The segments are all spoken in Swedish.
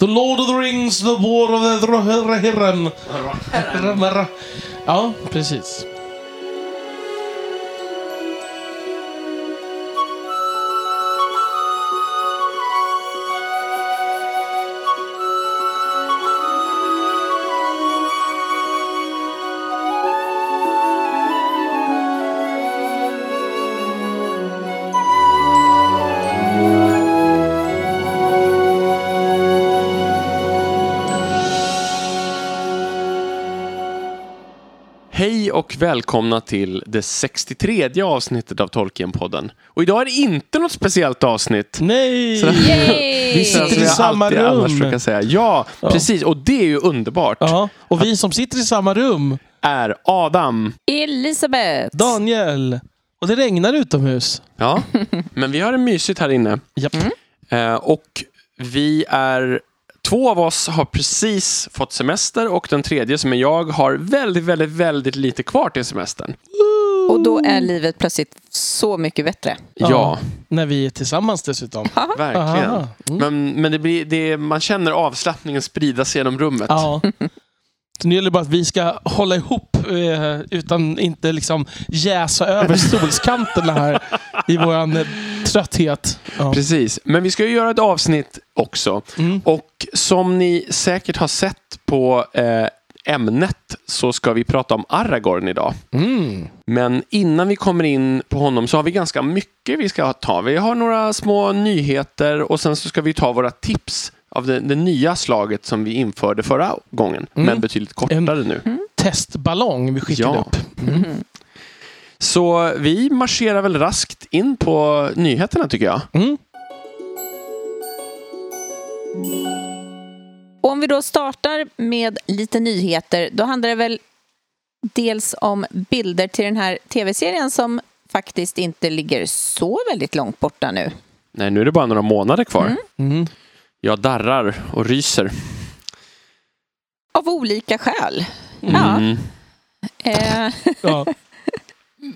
The Lord of the Rings, The War of the Herren. Ja, precis. Och välkomna till det 63 avsnittet av Tolkien-podden. Och idag är det inte något speciellt avsnitt. Nej! Så- Yay! Vi sitter i samma annars rum. brukar säga. Ja, Ja. precis. Och det är ju underbart. Ja, och vi som sitter i samma rum, Är Adam. Elisabeth! Daniel. Och det regnar utomhus. Ja, men vi har det mysigt här inne. Japp. Eh, och vi är... Två av oss har precis fått semester och den tredje som är jag har väldigt, väldigt, väldigt lite kvar till semestern. Och då är livet plötsligt så mycket bättre. Ja, När vi är tillsammans dessutom. verkligen. Aha. Mm. Men, men det blir, det, man känner avslappningen sprida sig genom rummet. Ja. Så nu gäller det bara att vi ska hålla ihop eh, utan inte liksom jäsa över stolskanterna här i våran eh, trötthet. Ja. Precis, men vi ska ju göra ett avsnitt också. Mm. Och som ni säkert har sett på eh, ämnet så ska vi prata om Aragorn idag. Mm. Men innan vi kommer in på honom så har vi ganska mycket vi ska ta. Vi har några små nyheter och sen så ska vi ta våra tips av det, det nya slaget som vi införde förra gången. Mm. Men betydligt kortare nu. Testballong vi skickade Ja. upp. Mm. Så vi marscherar väl raskt in på nyheterna tycker jag. Mm. Och om vi då startar med lite nyheter, då handlar det väl dels om bilder till den här tv-serien som faktiskt inte ligger så väldigt långt borta nu. Nej, nu är det bara några månader kvar. Mm. Mm. Jag darrar och ryser. Av olika skäl. Ja. Mm. Eh, Ja.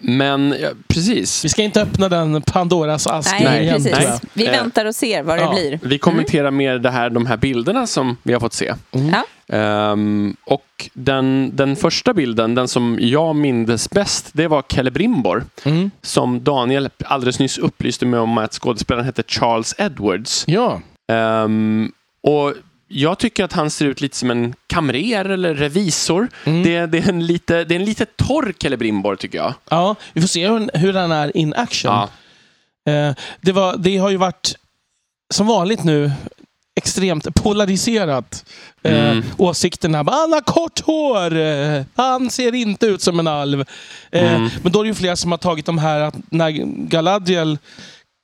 Men ja, precis. Vi ska inte öppna den Pandoras ask nej, igen, precis. tror jag. Vi Eh, väntar och ser vad det ja. blir. Vi kommenterar mer det här, de här bilderna som vi har fått se. Mm. Ja. Ehm, och den, den första bilden, den som jag mindes bäst, det var Celebrimbor. Mm. Som Daniel alldeles nyss upplyste mig om att skådespelaren hette Charles Edwards. Ja. Ehm, och jag tycker att han ser ut lite som en kamrer eller revisor. Mm. Det, det, är en lite, det är en lite torr Celebrimbor tycker jag. ja, vi får se hur, hur den är in action. Ja. Eh, det, var, det har ju varit, som vanligt nu, extremt polariserat. Eh, Mm. Åsikterna. Han har kort hår! Eh, han ser inte ut som en alv. Eh, Mm. Men då är det ju flera som har tagit de här att när Galadriel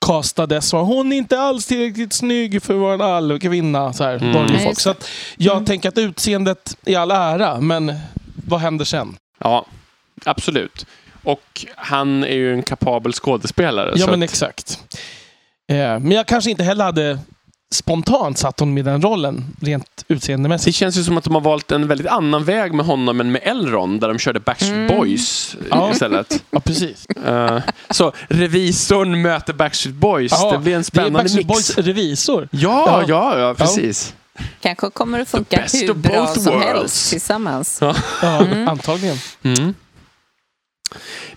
castades var hon inte alls tillräckligt snygg för att vara en alvkvinna. Så här, Mm. Så att jag tänker att utseendet i all ära, men vad händer sen? Ja, absolut. Och han är ju en kapabel skådespelare. Ja, men att, exakt. Eh, men jag kanske inte heller hade spontant satt honom i den rollen, rent det utseendemässigt. känns ju som att de har valt en väldigt annan väg med honom än med Elrond, där de körde Backstreet Mm. Boys Ja. istället. Ja, precis. Eh, så revisorn möter Backstreet Boys. Ja, det blir en Det är spännande Backstreet mix. Boys revisor. Ja, Ja. ja, ja, precis. Kanske kommer att funka hur bra both som worlds. helst tillsammans. Ja. Ja, antagligen. Mm.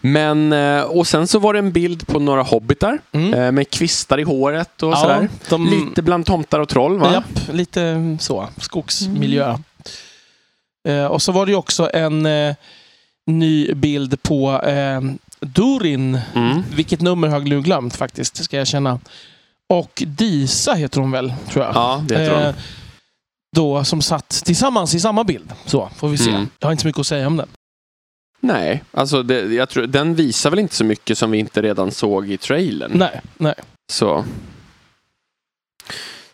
Men, eh, och sen så var det en bild på några hobbitar Mm. eh, med kvistar i håret och Ja, sådär. de- Lite bland tomtar och troll va? Japp, lite så. Skogsmiljö. Eh, och så var det också en ny bild på eh, Durin. Mm. Vilket nummer har jag nu glömt faktiskt, ska jag känna. Och Disa heter hon väl, tror jag. Ja, det heter hon. Eh, Då, som satt tillsammans i samma bild. Så, får vi se. Mm. Jag har inte så mycket att säga om den. Nej, alltså det, jag tror, den visar väl inte så mycket som vi inte redan såg i trailern. Nej, nej. Så,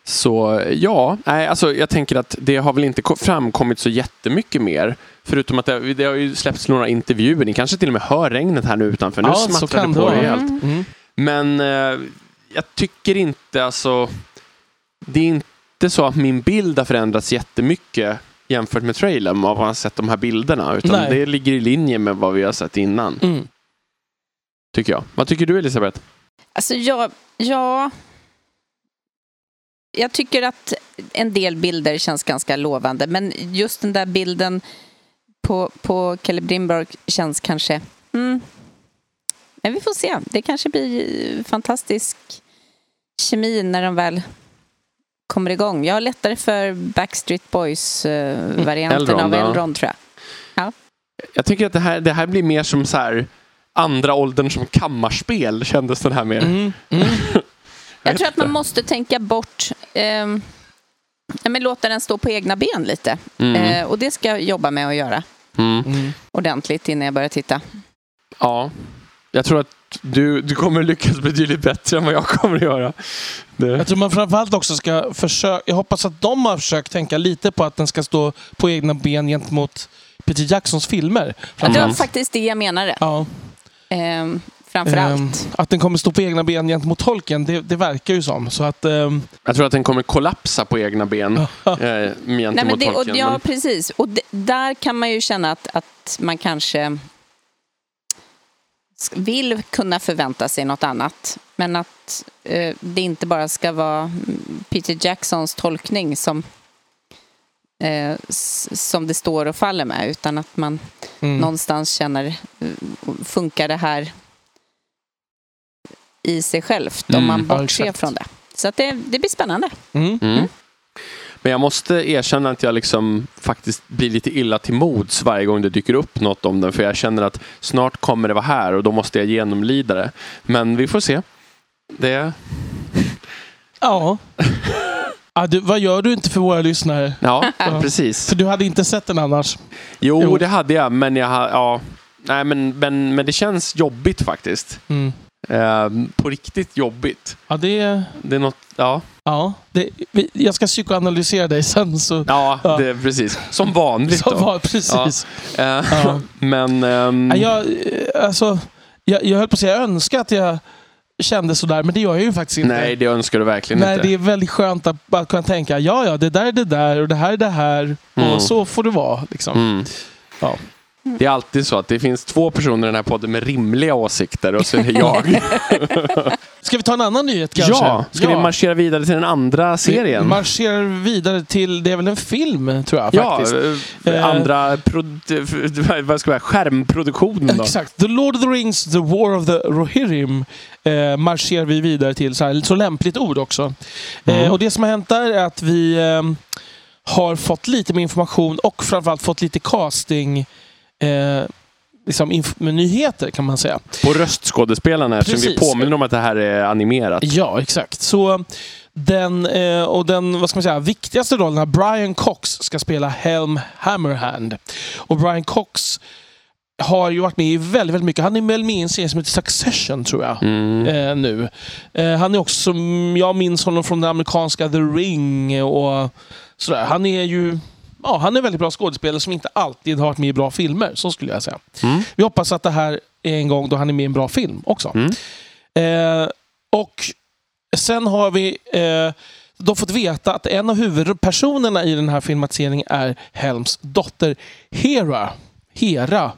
så ja, nej, alltså jag tänker att det har väl inte ko- framkommit så jättemycket mer. Förutom att det, det har ju släppts några intervjuer. Ni kanske till och med hör regnet här nu utanför. Nu Ja, så smattrar kan det på rejält. Mm. Men eh, jag tycker inte alltså... Det är inte så att min bild har förändrats jättemycket jämfört med trailern av att ha sett de här bilderna. Utan Nej. det ligger i linje med vad vi har sett innan. Mm. Tycker jag. Vad tycker du Elisabeth? Alltså jag, ja... jag tycker att en del bilder känns ganska lovande. Men just den där bilden på, på Caleb Dimberg känns kanske... Mm. Men vi får se. Det kanske blir fantastisk kemi när de väl kommer igång. Jag har lättare för Backstreet Boys-varianten Elrond, av ja. Elrond, tror jag. Jag tycker att det här, det här blir mer som så här andra åldern som kammarspel kändes den här mer. Mm. Mm. Jag vet tror att man måste tänka bort... ja, men låta den stå på egna ben lite. Mm. Eh, och det ska jag jobba med att göra Mm. Mm. ordentligt innan jag börjar titta. Ja, jag tror att du, du kommer lyckas betydligt bättre än vad jag kommer att göra. Det. Jag tror man framförallt också ska försöka... Jag hoppas att de har försökt tänka lite på att den ska stå på egna ben gentemot Peter Jacksons filmer. Det var framförallt. faktiskt det jag menade. Ja. Ehm, framför Ehm, att den kommer stå på egna ben gentemot tolken, det, det verkar ju som. Så att... ehm, Jag tror att den kommer kollapsa på egna ben eh, Nej, gentemot men det, och, tolken. ja, men- precis. Och det, där kan man ju känna att, att man kanske vill kunna förvänta sig något annat. Men att eh, det inte bara ska vara mm, Peter Jacksons tolkning som, eh, som det står och faller med. Utan att man mm. någonstans känner, eh, funkar det här i sig självt om Mm, man ja, bortser exakt. från det. Så att det, det blir spännande. Mm. Men jag måste erkänna att jag liksom faktiskt blir lite illa till mods varje gång det dyker upp något om den. För jag känner att snart kommer det vara här och då måste jag genomlida det. Men vi får se. Det, Ja. ja du, vad gör du inte för våra lyssnare? ja, Ja. precis. För du hade inte sett den annars. Jo, Jo. det hade jag, men jag ja. Nej, men, men, men det känns jobbigt faktiskt. Mm. Eh, på riktigt jobbigt. Ja, det... Det är något, ja. Ja, det, jag ska psykoanalysera dig sen. Så, Ja, Ja. Det, precis. Som vanligt då. var, precis. Eh, Ja. Men... ehm, Ja, jag, eh, alltså, jag, jag höll på att säga, jag önskar att jag kände sådär, men det gör jag ju faktiskt inte. nej, det önskar du verkligen Nej, inte. det är väldigt skönt att bara kunna tänka, ja, ja, det där är det där och det här är det här. Mm. Och så får det vara. Liksom. Mm. Ja. Det är alltid så att det finns två personer i den här podden med rimliga åsikter och så är det jag. Ska vi ta en annan nyhet kanske? ja, ska vi marschera vidare till den andra Vi serien? marscherar vidare till, det är väl en film tror jag ja, faktiskt. eh, Eh. andra prod- vad ska jag säga, skärmproduktionen då. Exakt. The Lord of the Rings, The War of the Rohirrim eh, marscherar vi vidare till. Så, här, så lämpligt ord också. Mm. Eh, och det som har hänt där är att vi eh, har fått lite mer information och framförallt fått lite casting eh, liksom med nyheter kan man säga. På röstskådespelarna eftersom vi Precis. påminner om att det här är animerat. Ja, exakt. Så den, eh, och den vad ska man säga, viktigaste rollen, här, Brian Cox, ska spela Helm Hammerhand. Och Brian Cox har ju varit med i väldigt, väldigt mycket. Han är väl med i en serie som heter Succession, tror jag. Mm. Eh, nu. Eh, han är också, jag minns honom från den amerikanska The Ring och sådär. Han är ju ja, han är en väldigt bra skådespelare som inte alltid har varit med i bra filmer. Så skulle jag säga. Mm. Vi hoppas att det här är en gång då han är med i en bra film också. Mm. Eh, och sen har vi eh, då fått veta att en av huvudpersonerna i den här filmatiseringen är Helms dotter Hera. Hera.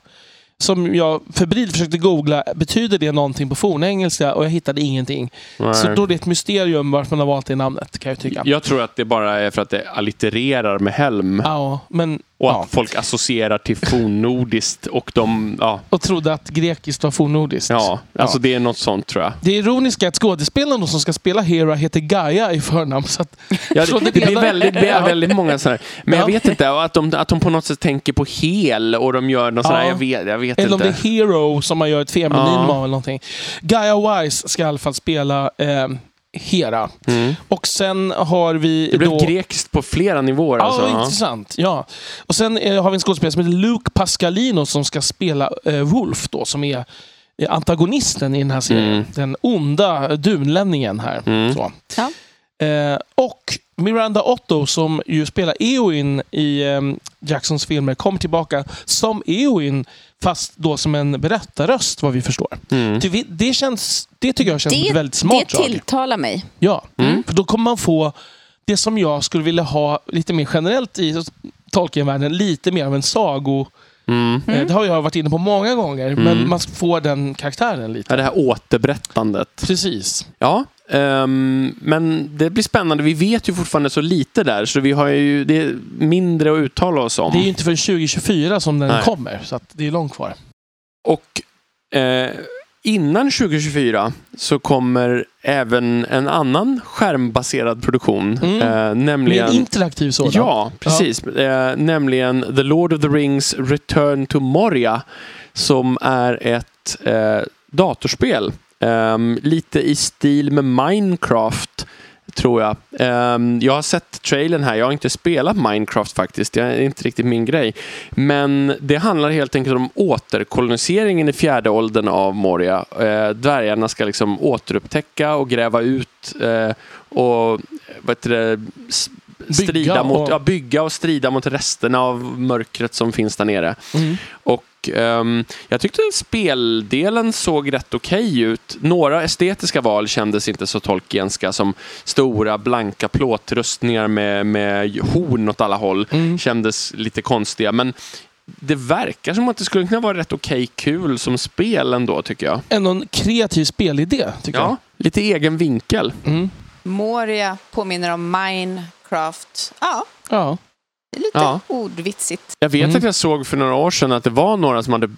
Som jag febrilt försökte googla, betyder det någonting på fornengelska? Och jag hittade ingenting. Nej. Så då är det ett mysterium varför man har valt det namnet, kan jag tycka. Jag tror att det bara är för att det allittererar med helm. Ja, men... Och ja. att folk associerar till fornnordiskt och de, ja, Och trodde att grekiskt var fornnordiskt. ja, alltså det är något sånt tror jag. Det ironiska är att skådespelaren som ska spela Hera heter Gaia i förnamn. Så att, Ja, det, det det blir väldigt, det Ja. är väldigt många sådana. Men jag Ja. vet inte, att de, att de på något sätt tänker på hel och de gör något Ja. jag vet, jag vet eller om inte. det är Hero som man gör ett feminin Ja. av eller någonting. Gaia Wise ska i alla fall spela eh, Hera. Mm. Och sen har vi Det blev då... grekiskt på flera nivåer. Ja, alltså. Intressant. Ja. Och sen eh, har vi en skådespelare som heter Luke Pascalino som ska spela eh, Wolf då, som är eh, antagonisten i den här serien. Mm. Den onda dunlänningen här. Mm. Så. Ja. Eh, och Miranda Otto som ju spelar Eowyn i eh, Jacksons filmer kommer tillbaka som Eowyn fast då som en berättarröst vad vi förstår. Mm. Vi- Det, känns, det tycker jag känns ett väldigt smart det drag. tilltalar mig. Ja, Mm. för då kommer man få det som jag skulle vilja ha lite mer generellt i Tolkienvärlden, lite mer av en sago. Mm. Eh, Det har jag varit inne på många gånger, men Mm. man får den karaktären lite. Ja, det här återberättandet. Precis. Ja, ehm, men det blir spännande. Vi vet ju fortfarande så lite där, så vi har ju det är mindre att uttala oss om. Det är ju inte förrän 2024 som den Nej. kommer, så det är långt kvar. Och eh, innan 2024 så kommer även en annan skärmbaserad produktion. Mm. Eh, Med nämligen... en interaktiv sådan. Ja, precis. Eh, nämligen The Lord of the Rings Return to Moria. Som är ett eh, datorspel. Um, lite i stil med Minecraft, tror jag. Um, jag har sett trailern här. Jag har inte spelat Minecraft faktiskt. Det är inte riktigt min grej. Men det handlar helt enkelt om återkoloniseringen i fjärde åldern av Moria. Uh, dvärgarna ska liksom återupptäcka och gräva ut uh, och vad heter det, strida Bygga mot, och- ja, bygga och strida mot resterna av mörkret som finns där nere. Mm. Och ehm, jag tyckte speldelen såg rätt okej ut. Några estetiska val kändes inte så Tolkienska som stora blanka plåtrustningar med, med horn åt alla håll. Mm. Kändes lite konstiga. Men det verkar som att det skulle kunna vara rätt okej kul som spel ändå tycker jag. Ändå en kreativ spelidé, tycker Ja, lite egen vinkel. jag. Mm. Moria påminner om Minecraft. Ja, Ja. det är lite Ja. ordvitsigt. Jag vet Mm. att jag såg för några år sedan att det var några som hade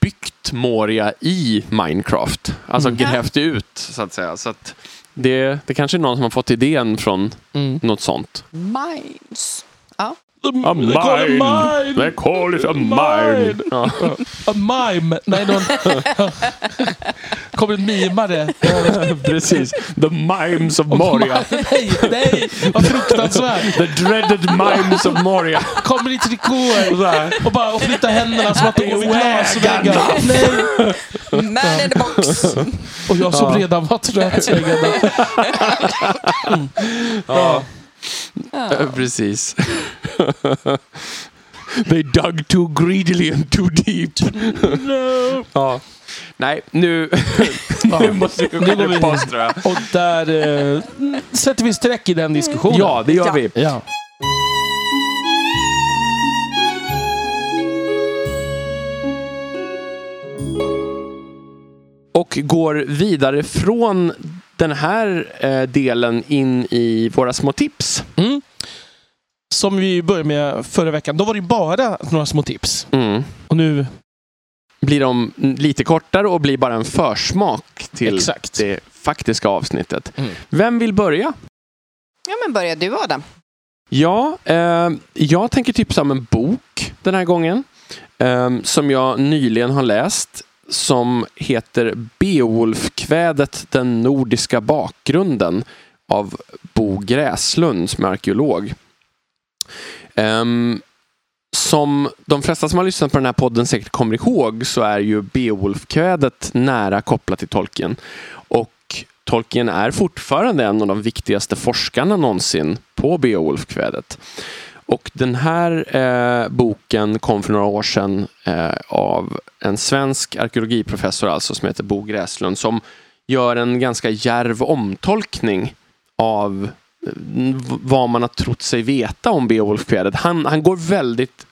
byggt Moria i Minecraft. Alltså Mm. grävt ut, så att säga. Så att det, det kanske är någon som har fått idén från Mm. något sånt. Mines. A mine. mine. call it a mine. Ja. A mime. Nej, någon... kommer en mimare. Precis. The Mimes of Moria. Nej, nej, vad fruktansvärt. The dreaded Mimes of Moria. Kommer i trikåer och bara och flyttar händerna som att de går glasväggar. Nej. Man in the box. Och jag som Ja. redan var trött. redan- Ja, Ja. precis. They dug too greedily and too deep. No. Ja. Nej, nu, nu måste vi vi upp oss tror jag. Och där eh, sätter vi streck i den diskussionen. Ja, det gör Ja. vi. ja. Och går vidare från den här eh, delen in i våra små tips. Mm. Som vi började med förra veckan. Då var det bara några små tips. Mm. Och nu... Blir de lite kortare och blir bara en försmak till Exakt. det faktiska avsnittet. Mm. Vem vill börja? Ja, men börja du Adam. Ja, eh, jag tänker tipsa om en bok den här gången. Eh, som jag nyligen har läst. Som heter Beowulfkvädet Den nordiska bakgrunden. Av Bo Gräslund som är arkeolog. Um, ehm, som de flesta som har lyssnat på den här podden säkert kommer ihåg så är ju Beowulfkvädet nära kopplat till Tolkien. Och Tolkien är fortfarande en av de viktigaste forskarna någonsin på Beowulfkvädet. Och den här eh, boken kom för några år sedan eh, av en svensk arkeologiprofessor alltså som heter Bo Gräslund som gör en ganska djärv omtolkning av eh, vad man har trott sig veta om Beowulfkvädet. Han, han går väldigt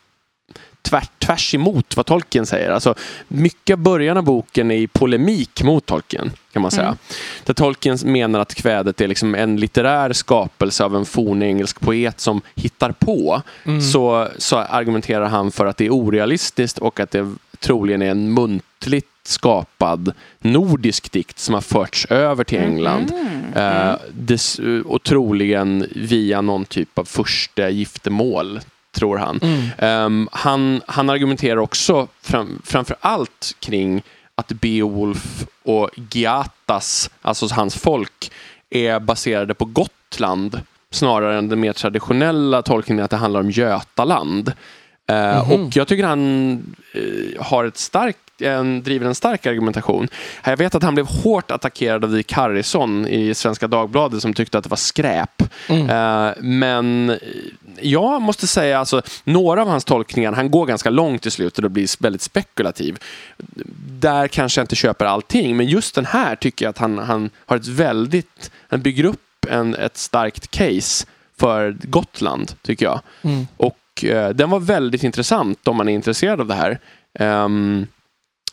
tvärt, tvärs emot vad Tolkien säger. Alltså, mycket av början av boken är i polemik mot Tolkien, kan man säga. Mm. Där Tolkien menar att kvädet är liksom en litterär skapelse av en fornengelsk poet som hittar på. Mm. Så, så argumenterar han för att det är orealistiskt och att det troligen är en muntligt skapad nordisk dikt som har förts över till England. Mm. Eh, des, och troligen via någon typ av första giftermål, tror han. Mm. Ehm, han, han argumenterar också fram, framför allt kring att Beowulf och Giatas, alltså hans folk, är baserade på Gotland snarare än den mer traditionella tolkningen att det handlar om Götaland. Eh, Mhm. Och jag tycker han eh, har ett starkt en, driver en stark argumentation. Jag vet att han blev hårt attackerad av Dick Harrison i Svenska Dagbladet som tyckte att det var skräp. Mm. Eh, men jag måste säga, alltså, några av hans tolkningar, han går ganska långt i slutet och blir väldigt spekulativ. Där kanske jag inte köper allting, men just den här tycker jag att han, han har ett väldigt, han bygger upp en, ett starkt case för Gotland, tycker jag. Mm. Och eh, den var väldigt intressant om man är intresserad av det här. Ehm,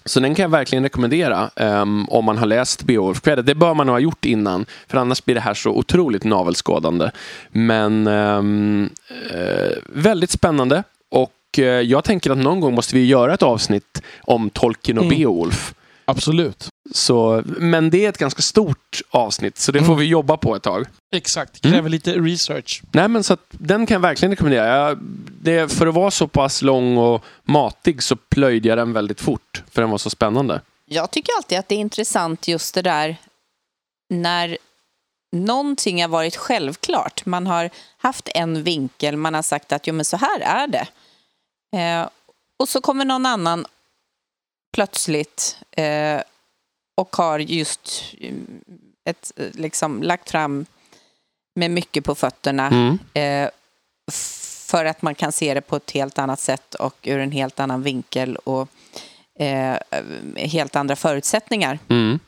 Så den kan jag verkligen rekommendera um, om man har läst Beowulf-kvädet. Det bör man nog ha gjort innan, för annars blir det här så otroligt navelskådande. Men um, uh, väldigt spännande. Och uh, jag tänker att någon gång måste vi göra ett avsnitt om Tolkien och mm. Beowulf. Absolut. Så, men det är ett ganska stort avsnitt, så det mm. får vi jobba på ett tag. Exakt, kräver mm. lite research. Nej, men så att, den kan jag verkligen rekommendera. Jag, det, för att vara så pass lång och matig så plöjde jag den väldigt fort, för den var så spännande. Jag tycker alltid att det är intressant just det där när någonting har varit självklart. Man har haft en vinkel, man har sagt att jo, men så här är det. Eh, och så kommer någon annan plötsligt eh, och har just mm, ett, liksom, lagt fram med mycket på fötterna mm. eh, för att man kan se det på ett helt annat sätt och ur en helt annan vinkel och eh, helt andra förutsättningar. Mm.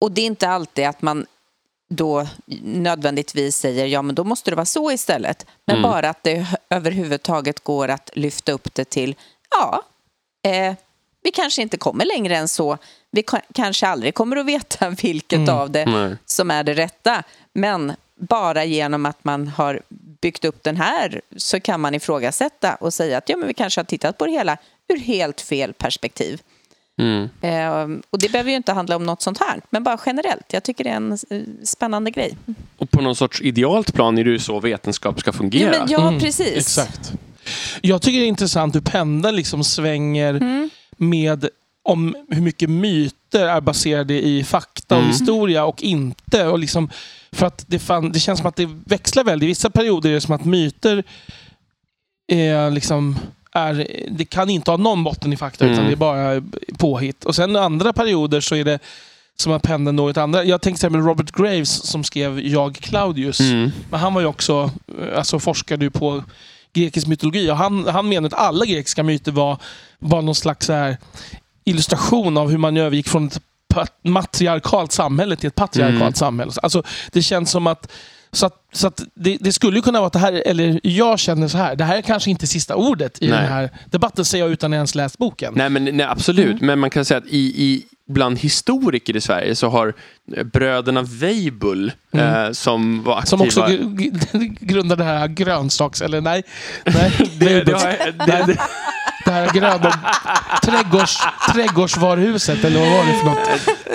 Och det är inte alltid att man då nödvändigtvis säger ja men då måste det vara så istället. Men mm. bara att det överhuvudtaget går att lyfta upp det till ja, eh, vi kanske inte kommer längre än så. Vi kanske aldrig kommer att veta vilket mm. av det Nej. som är det rätta. Men bara genom att man har byggt upp den här så kan man ifrågasätta och säga att ja, men vi kanske har tittat på det hela ur helt fel perspektiv. Mm. Eh, och det behöver ju inte handla om något sånt här, men bara generellt. Jag tycker det är en eh, spännande grej. Och på någon sorts idealt plan är det ju så vetenskap ska fungera. Ja, men, ja mm. precis. Exakt. Jag tycker det är intressant hur pendeln liksom svänger mm med om hur mycket myter är baserade i fakta och mm. historia och inte. Och liksom, för att det, fan, det känns som att det växlar väldigt. I vissa perioder är det som att myter är liksom är, det kan inte ha någon botten i fakta mm. utan det är bara påhitt. Och sen andra perioder så är det som att pendeln når ett andra. Jag tänkte med Robert Graves som skrev Jag Claudius. Mm. Men han var ju också, alltså forskade på grekisk mytologi. Och han, han menar att alla grekiska myter var, var någon slags här illustration av hur man övergick från ett matriarkalt samhälle till ett patriarkalt mm. samhälle. Alltså, det känns som att så, att, så att det, det, skulle ju kunna vara att det här, eller jag känner så här, det här är kanske inte sista ordet i nej. den här debatten, säger jag utan att ens läst boken. Nej, men, nej, absolut, mm. men man kan säga att i, i, bland historiker i Sverige så har bröderna Weibull, mm. eh, som var aktiva... Som också grundade det här grönsaks... Eller nej, nej, det, det, har, det, det, det här gröna trädgårds, trädgårdsvaruhuset, eller vad var det för något?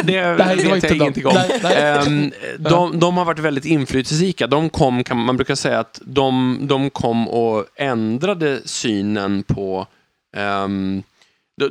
Det, det här vet jag ingenting om. Um, de, de, har varit väldigt inflytelserika. De kom, kan, man brukar säga att de, de kom och ändrade synen på um,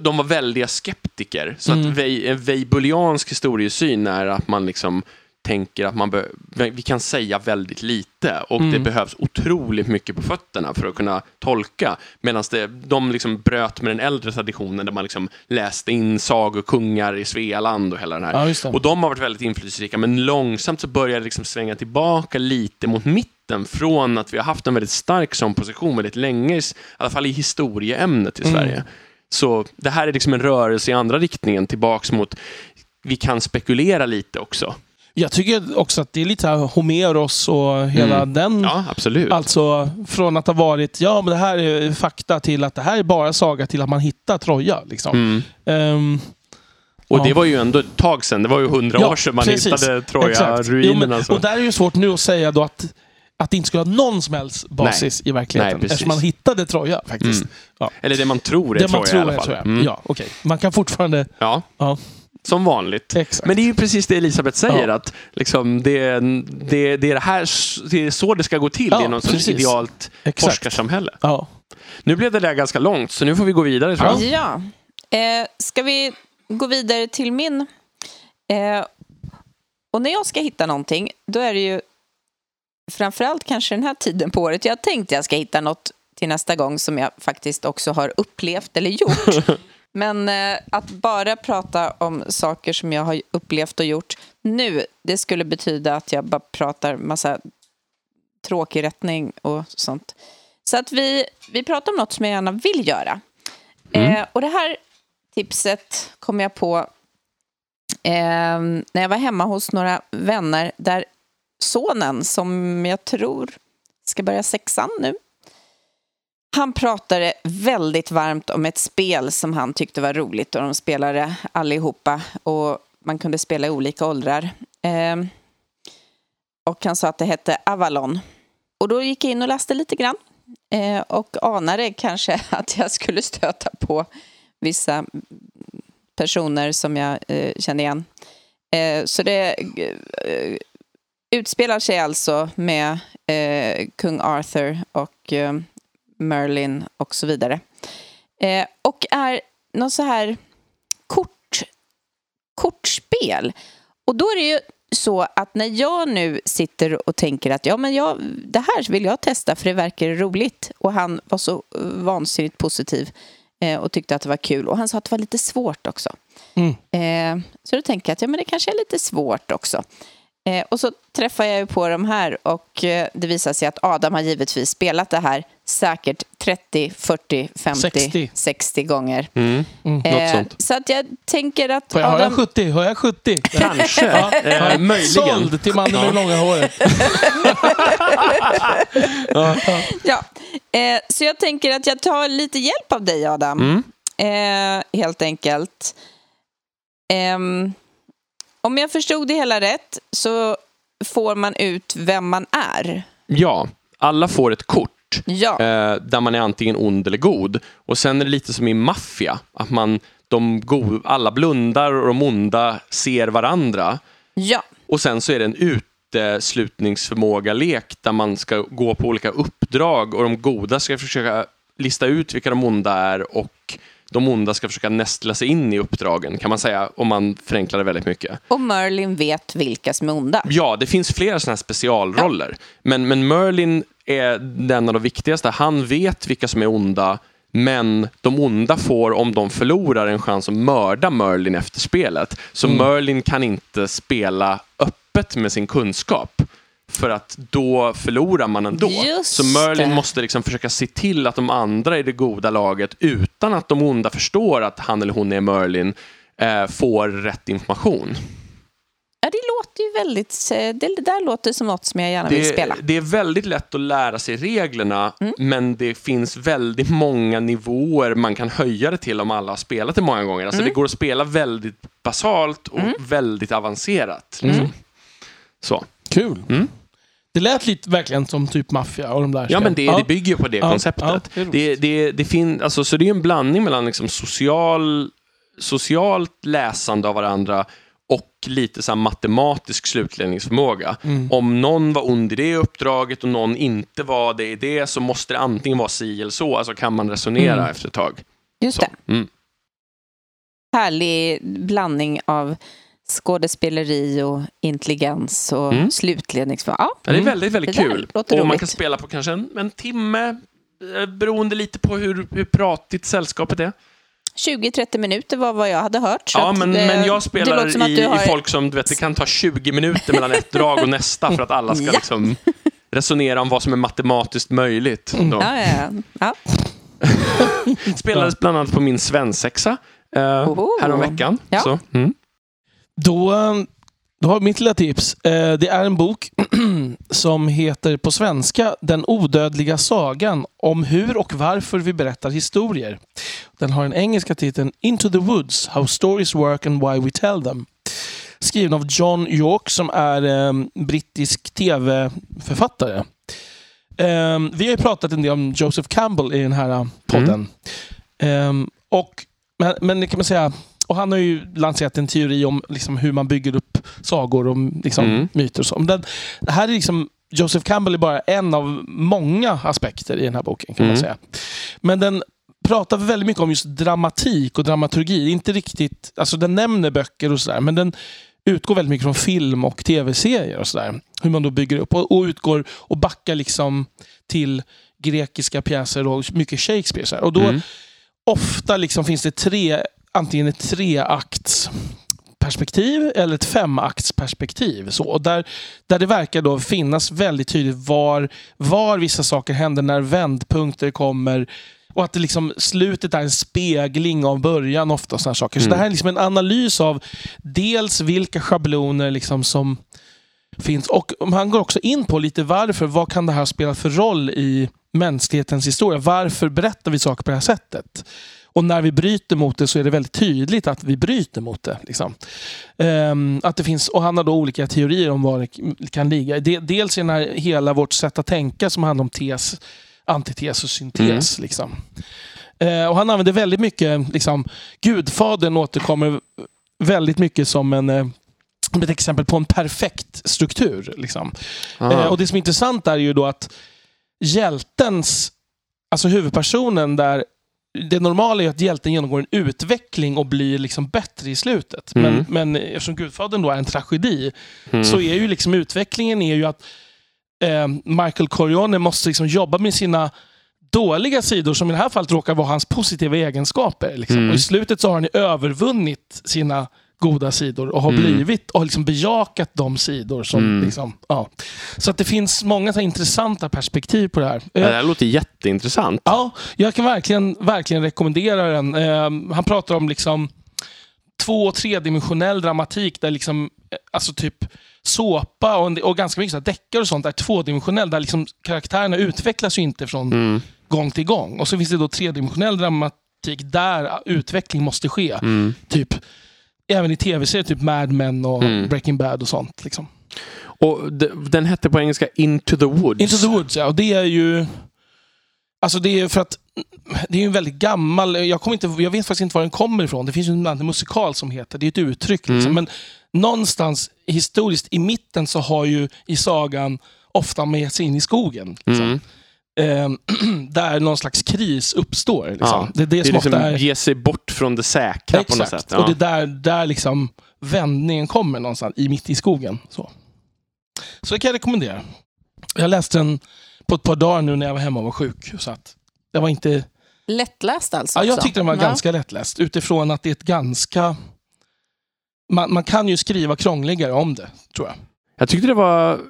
de var väldiga skeptiker. Så mm. att en weibuliansk historiesyn är att man liksom tänker att man vi kan säga väldigt lite och mm. det behövs otroligt mycket på fötterna för att kunna tolka. Medan de liksom bröt med den äldre traditionen där man liksom läste in sagokungar i Svealand och hela den här. Ja, och de har varit väldigt inflytelserika men långsamt så börjar det liksom svänga tillbaka lite mot mitten från att vi har haft en väldigt stark sån position väldigt länge, i alla fall i historieämnet i mm. Sverige. Så det här är liksom en rörelse i andra riktningen, tillbaks mot vi kan spekulera lite också. Jag tycker också att det är lite Homeros och hela mm. den. Ja, absolut. Alltså från att ha varit, ja men det här är fakta till att det här är bara saga till att man hittar Troja. Liksom. Mm. Um, och ja. det var ju ändå ett tag sedan. Det var ju hundra ja, år sedan man precis. hittade Troja-ruinerna. Och där är det svårt nu att säga då att att det inte skulle ha någon som helst basis Nej. i verkligheten. Nej, eftersom man hittade Troja faktiskt. Mm. Ja. Eller det man tror är det Troja man tror i alla fall. Troja. Mm. Ja, okay. Man kan fortfarande... Ja. ja. Som vanligt. Exakt. Men det är ju precis det Elisabeth säger, ja. att liksom det, det, det, är det, här, det är så det ska gå till ja, i något sorts idealt Exakt. forskarsamhälle. Ja. Nu blev det där ganska långt, så nu får vi gå vidare tror jag. Ja. Eh, ska vi gå vidare till min? Eh, och när jag ska hitta någonting, då är det ju framförallt kanske den här tiden på året. Jag tänkte jag ska hitta något till nästa gång som jag faktiskt också har upplevt eller gjort. Men eh, att bara prata om saker som jag har upplevt och gjort nu, det skulle betyda att jag bara pratar massa tråkig rättning och sånt. Så att vi, vi pratar om något som jag gärna vill göra. Mm. Eh, och det här tipset kom jag på eh, när jag var hemma hos några vänner där sonen, som jag tror ska börja sexan nu, han pratade väldigt varmt om ett spel som han tyckte var roligt och de spelade allihopa och man kunde spela i olika åldrar. Eh, och han sa att det hette Avalon. Och då gick jag in och läste lite grann eh, och anade kanske att jag skulle stöta på vissa personer som jag eh, kände igen. Eh, så det eh, utspelar sig alltså med eh, kung Arthur och eh, Merlin och så vidare. Eh, och är något så här kort, kortspel. Och då är det ju så att när jag nu sitter och tänker att ja, men jag, det här vill jag testa för det verkar roligt och han var så vansinnigt positiv eh, och tyckte att det var kul och han sa att det var lite svårt också. Mm. Eh, så då tänker jag att ja, men det kanske är lite svårt också. Eh, och så träffar jag ju på de här och eh, det visar sig att Adam har givetvis spelat det här säkert 30, 40, 50, 60, 60 gånger. Mm. Något Eh, sånt. så att jag tänker att Får jag, har jag Adam... 70? Har jag 70? Kanske. Ja, Eh, möjligen. Såld till mannen med det långa håret. Ja, eh, så jag tänker att jag tar lite hjälp av dig, Adam. Mm. Eh, helt enkelt. Ehm, om jag förstod det hela rätt så får man ut vem man är. Ja, alla får ett kort. Ja, eh, där man är antingen ond eller god. Och sen är det lite som i maffia, att man, de go- alla blundar och de onda ser varandra. ja, Och sen så är det en uteslutningsförmåga-lek där man ska gå på olika uppdrag och de goda ska försöka lista ut vilka de onda är och de onda ska försöka nästla sig in i uppdragen, kan man säga, om man förenklar det väldigt mycket. och Merlin vet vilka som är onda. Ja, det finns flera sådana här specialroller. Men, men Merlin är den av de viktigaste. Han vet vilka som är onda, men de onda får, om de förlorar, en chans att mörda Merlin efter spelet. Så Merlin kan inte spela öppet med sin kunskap. För att då förlorar man ändå. Just så Merlin det. måste liksom försöka se till att de andra i det goda laget, utan att de onda förstår att han eller hon är Merlin, eh, får rätt information. Ja, det låter ju väldigt... eh, Det det där låter som något som jag gärna vill spela. det, det är väldigt lätt att lära sig reglerna, Mm. men det finns väldigt många nivåer man kan höja det till om alla har spelat det många gånger. Alltså Mm. Det går att spela väldigt basalt och väldigt avancerat. Mm. Liksom. Så. Kul. Mm. Det lät lite verkligen som typ maffia och de där Ja, men det, det bygger ju på det Ja, konceptet. ja, det det, det, det fin, alltså, så det är en blandning mellan liksom social, socialt läsande av varandra och lite så här matematisk slutledningsförmåga. Mm. Om någon var ond i det uppdraget och någon inte var det i det så måste det antingen vara si eller så, alltså kan man resonera Mm. efter ett tag. Just Så. det. Mm. Härlig blandning av skådespeleri och intelligens och Mm. slutledningsförmåga. Ja, Ja, det är Mm. väldigt, väldigt kul. Och man roligt. kan spela på kanske en, en timme, eh, beroende lite på hur, hur pratigt sällskapet är. 20-30 minuter var vad jag hade hört. så Ja, att men, det- men jag det låter spelar att i, har- i folk som, du vet, det kan ta 20 minuter mellan ett drag och nästa för att alla ska Ja. liksom resonera om vad som är matematiskt möjligt. Då. Ja, ja, ja. Spelades bland annat på min svensexa eh, häromveckan. Ja. Så, mm. Då, eh, då har mitt lilla tips. Eh, Det är en bok som heter på svenska Den odödliga sagan om hur och varför vi berättar historier. Den har den engelska titeln Into the Woods How Stories Work and Why We Tell Them. Skriven av John York som är eh, brittisk tv-författare. Vi har ju pratat en del om Joseph Campbell i den här podden. Ehm, och, men, men det kan man säga, och han har ju lanserat en teori om liksom, hur man bygger upp sagor och liksom, Mm. myter. Och så. Men Den, det här är liksom, Joseph Campbell är bara en av många aspekter i den här boken. kan man Mm. säga. Men den pratar väldigt mycket om just dramatik och dramaturgi. Inte riktigt, alltså Den nämner böcker och sådär, men den utgår väldigt mycket från film och tv-serier och sådär. Hur man då bygger upp och, och utgår och backar liksom till grekiska pjäser och mycket Shakespeare. Här. Och då Mm. ofta liksom finns det tre, antingen ett treakts perspektiv eller ett femaktsperspektiv. Så, och där, där det verkar då finnas väldigt tydligt var, var vissa saker händer, när vändpunkter kommer. Och att det liksom, slutet är en spegling av början ofta. Såna saker. Så Mm. det här är liksom en analys av dels vilka schabloner liksom som finns. Och han går också in på lite varför. Vad kan det här spela för roll i mänsklighetens historia. Varför berättar vi saker på det här sättet? Och när vi bryter mot det så är det väldigt tydligt att vi bryter mot det. Liksom. Um, att det finns, och han har då olika teorier om var det kan ligga. De, dels är det hela vårt sätt att tänka som handlar om tes, antites och syntes. Mm. Liksom. Uh, och han använder väldigt mycket, liksom, Gudfadern återkommer väldigt mycket som en uh, ett exempel på en perfekt struktur. Liksom. Uh, och Det som är intressant är ju då att hjältens, alltså huvudpersonen där det normala är att hjälten genomgår en utveckling och blir liksom bättre i slutet. Mm. Men, men eftersom Gudfadern då är en tragedi mm. så är ju liksom utvecklingen är ju att eh, Michael Corleone måste liksom jobba med sina dåliga sidor som i det här fallet råkar vara hans positiva egenskaper. Liksom. Mm. Och I slutet så har han övervunnit sina goda sidor och har mm. blivit och liksom bejakat de sidor som... Mm. Liksom, ja. Så att det finns många så intressanta perspektiv på det här. Det här låter jätteintressant. Ja, jag kan verkligen, verkligen rekommendera den. Eh, han pratar om liksom två och tredimensionell dramatik där liksom, eh, alltså typ såpa och, och ganska mycket deckare och sånt är tvådimensionell. Där liksom karaktärerna utvecklas ju inte från mm. gång till gång. Och så finns det då tredimensionell dramatik där utveckling måste ske. Mm. Typ även i tv-serier, typ Mad Men och mm. Breaking Bad och sånt. Liksom. Och Den hette på engelska Into the Woods. Into the Woods, ja. Och det är ju... Alltså det är för att det är en väldigt gammal... Jag, kommer inte, jag vet faktiskt inte var den kommer ifrån. Det finns ju en musikal som heter Det är ett uttryck. Liksom. Mm. Men någonstans historiskt i mitten så har ju i sagan ofta med sig in i skogen. Liksom. Mm eh, där någon slags kris uppstår. Liksom. Ja, det är det, det som liksom är... ge sig bort från det säkra Exakt. på något sätt. Ja. Och det är där, där liksom vändningen kommer någonstans, i, mitt i skogen. Så. så det kan jag rekommendera. Jag läste den på ett par dagar nu när jag var hemma och var sjuk. Så att det var inte... Lättläst alltså? Ja, jag tyckte den var ja. ganska lättläst. Utifrån att det är ett ganska... Man, man kan ju skriva krångligare om det, tror jag. Jag tyckte det var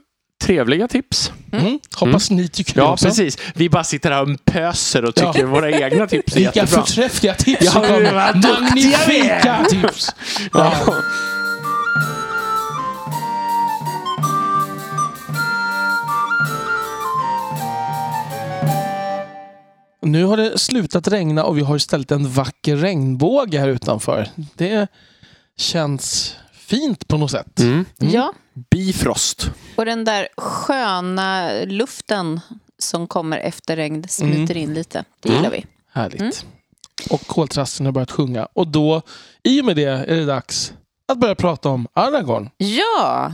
trevliga tips. Mm. mm. Hoppas mm. ni tycker ja, det också. precis. Vi bara sitter här och pöser och tycker ja. våra egna tips är Vilka jättebra. Vilka förträffliga tips ja, som kommer. Magnifika tips! Ja. Nu har det slutat regna och vi har istället en vacker regnbåge här utanför. Det känns fint på något sätt. Mm. Mm. Ja. Bifrost. Och den där sköna luften som kommer efter regn smiter mm. in lite. Det gillar vi. Härligt. Mm. Och koltrasten har börjat sjunga. Och då, i och med det, är det dags att börja prata om Aragorn. Ja,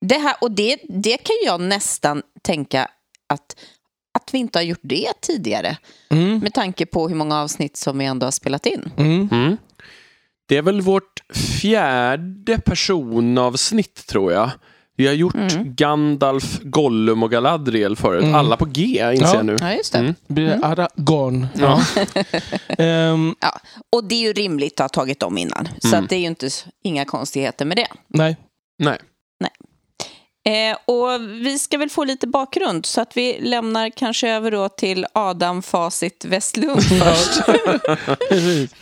det här, och det, det kan jag nästan tänka att, att vi inte har gjort det tidigare. Mm. Med tanke på hur många avsnitt som vi ändå har spelat in. Mm. Mm. Det är väl vårt fjärde personavsnitt tror jag. Vi har gjort mm. Gandalf, Gollum och Galadriel förut. Mm. Alla på G inser ja. jag nu. Ja, just det. Mm. Blir det Aragorn. Ja. um. ja. Och det är ju rimligt att ha tagit dem innan. Så mm. att det är ju inte inga konstigheter med det. Nej. Nej. Nej. Eh, och vi ska väl få lite bakgrund så att vi lämnar kanske över då till Adam Facit Westlund först.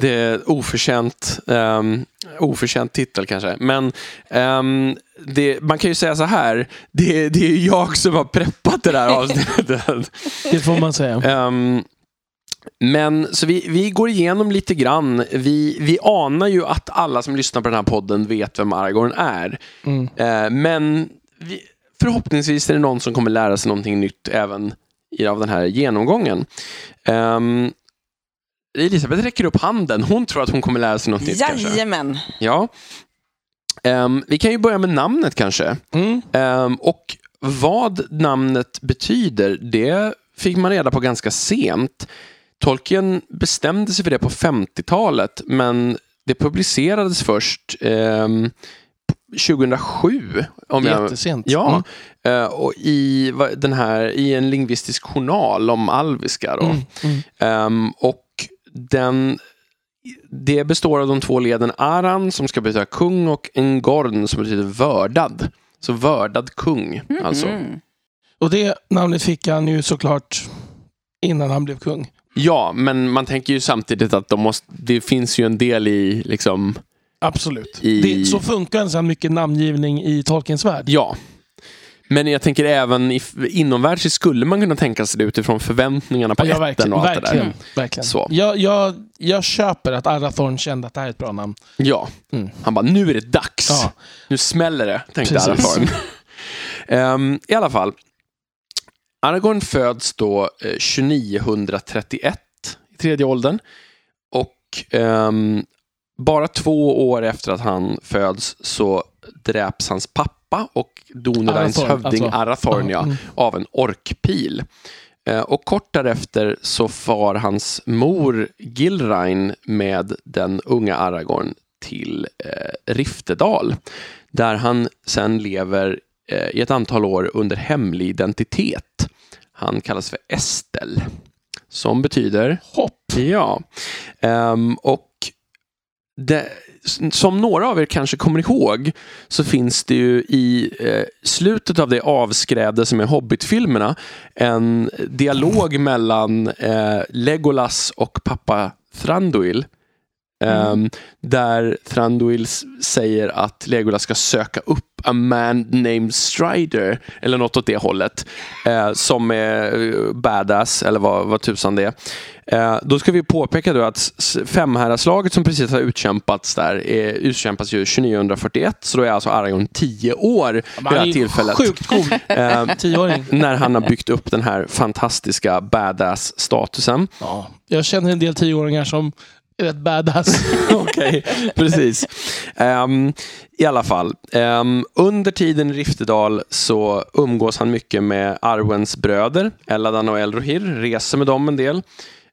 Det är oförtjänt, um, oförtjänt titel kanske. Men um, det, man kan ju säga så här. Det, det är jag som har preppat det där avsnittet. det får man säga. Um, men så vi, vi går igenom lite grann. Vi, vi anar ju att alla som lyssnar på den här podden vet vem Aragorn är. Mm. Uh, men vi, förhoppningsvis är det någon som kommer lära sig någonting nytt även i, av den här genomgången. Um, Elisabeth räcker upp handen. Hon tror att hon kommer lära sig något nytt Jajamän. Ja. Um, vi kan ju börja med namnet kanske. Mm. Um, och vad namnet betyder, det fick man reda på ganska sent. Tolkien bestämde sig för det på 50-talet, men det publicerades först um, 2007. Om Jättesent. Jag, ja, mm. uh, och i, den här, i en lingvistisk journal om alviska. Då. Mm. Mm. Um, och den, det består av de två leden Aran som ska betyda kung och Engorn som betyder vördad. Så vördad kung. Mm. Alltså. Och det namnet fick han ju såklart innan han blev kung. Ja, men man tänker ju samtidigt att de måste, det finns ju en del i liksom... Absolut. I... Det, så funkar en sån mycket namngivning i Tolkiens värld. Ja. Men jag tänker även i, inomvärldsligt skulle man kunna tänka sig det utifrån förväntningarna på Ja, ätten verkligen. och allt det verkligen, där. verkligen. Så. Jag, jag, jag köper att Arathorn kände att det här är ett bra namn. Ja, Mm. han bara nu är det dags. Ja. Nu smäller det, tänkte Precis. Aragorn. Ehm, I alla fall. Aragorn föds då eh, 2931 i tredje åldern. Och ehm, bara två år efter att han föds så dräps hans pappa och Donedains Arathorn, hövding alltså. Arathorn ja, Mm. av en orkpil. Eh, Och kort därefter så far hans mor Gilrain med den unga Aragorn till eh, Riftedal. Där han sen lever eh, i ett antal år under hemlig identitet. Han kallas för Estel. Som betyder Hopp. Ja. Ehm, och det, som några av er kanske kommer ihåg så finns det ju i eh, slutet av det avskräde som är Hobbit-filmerna en dialog mellan eh, Legolas och pappa Thranduil. Ehm, Där Thranduil säger att Legolas ska söka upp a man named Strider, eller något åt det hållet, eh, som är eh, badass, eller vad, vad tusan det är. Eh, då ska vi påpeka då att femherrarslaget som precis har utkämpats där är, utkämpas ju 2941, så då är alltså Aragorn 10 år vid det här är tillfället. sjukt cool. Eh, Tioåring. när han har byggt upp den här fantastiska badass-statusen. Ja. Jag känner en del tioåringar som är rätt badass. Okej, precis. Um, I alla fall, um, under tiden i Riftedal så umgås han mycket med Arwens bröder, Eladan och Elrohir, reser med dem en del.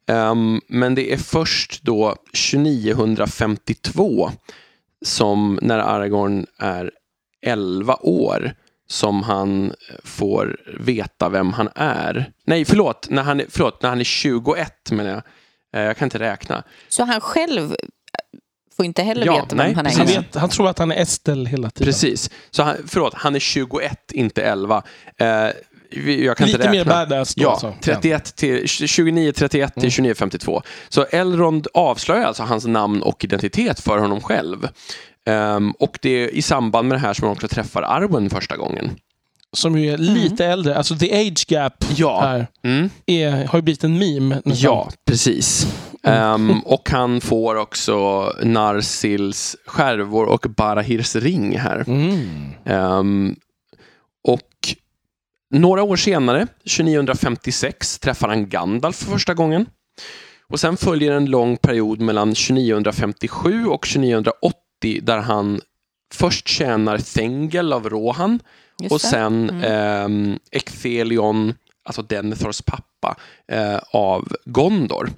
Um, men det är först då 2952 som när Aragorn är 11 år som han får veta vem han är. Nej, förlåt, när han är, förlåt, när han är 21 menar jag. Eh, Jag kan inte räkna. Så han själv får inte heller Ja, veta nej, vem han är. Han, vet, han tror att han är Estel hela tiden. Precis. Så han, förlåt, han är 21, inte 11. Eh, jag kan Lite inte mer räkna. badass då. Ja, alltså. 31 till, 29, 31 till Mm. 29, 52. Så Elrond avslöjar alltså hans namn och identitet för honom själv. Ehm, och det är i samband med det här som han också träffar Arwen första gången. Som ju är lite äldre. Alltså the age gap Ja. här Mm. är, har ju blivit en meme. nästan. Ja, precis. Ehm, och han får också Narsils skärvor och Barahirs ring här. Mm. Ehm, och några år senare, 2956, träffar han Gandalf för första gången. Och sen följer en lång period mellan 2957 och 2980 där han först tjänar Thengel av Rohan Just och sen Mm. ehm, Ecthelion, alltså Denethors pappa, eh, av Gondor.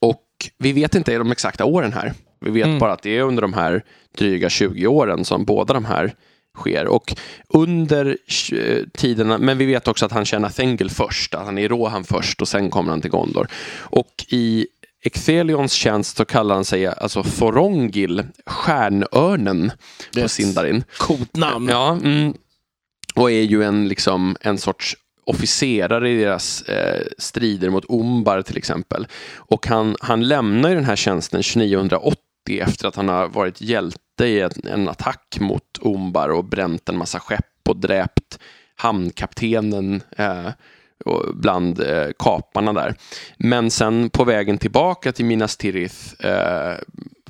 Och vi vet inte de exakta åren här. Vi vet Mm. bara att det är under de här dryga 20 åren som båda de här sker. Och under eh, tiderna, men vi vet också att han tjänar Thengel först, att han är i Rohan först och sen kommer han till Gondor. Och i Ecthelions tjänst så kallar han sig alltså Thorongil, stjärnörnen på. Sindarin. Coolt namn. Ja, mm, och är ju en, liksom, en sorts officerare i deras eh, strider mot Umbar till exempel. Och han, han lämnar ju den här tjänsten 2980 efter att han har varit hjälte i en, en attack mot Umbar och bränt en massa skepp och dräpt hamnkaptenen eh, bland eh, kaparna där. Men sen på vägen tillbaka till Minas Tirith eh,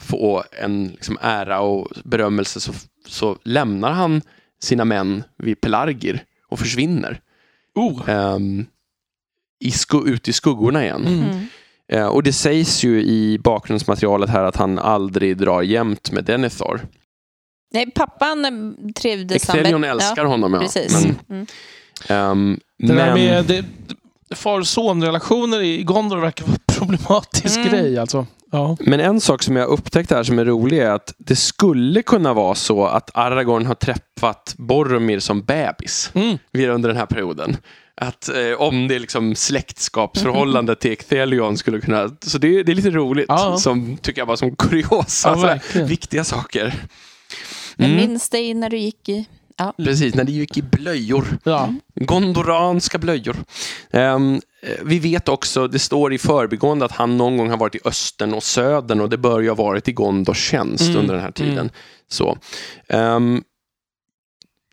få en liksom, ära och berömmelse så, så lämnar han sina män vid Pelargir och försvinner Oh. ehm, i ut i skuggorna igen. Mm. Eh, och det sägs ju i bakgrundsmaterialet här att han aldrig drar jämt med Denethor. Nej, pappan trivdes han Ecthelion med- älskar honom, ja. Precis. Men, Mm. ehm, Det där men, med det, far och sonrelationer i Gondor verkar vara en problematisk Mm. grej. Alltså. Ja. men en sak som jag upptäckte här som är rolig är att det skulle kunna vara så att Aragorn har träffat Boromir som bebis Mm. under den här perioden. Att eh, om det är liksom släktskapsförhållande till Ecthelion skulle kunna... Så det, det är lite roligt, Ja. som, tycker jag bara som kuriosa. Ja, viktiga saker. Jag Mm. minns dig när du gick i... Ja. Precis, när det gick i blöjor. Ja. Gondoranska blöjor. Eh, vi vet också, det står i förbigående att han någon gång har varit i östern och södern och det bör ju ha varit i Gondors tjänst Mm, under den här tiden. mm. Så. Ehm,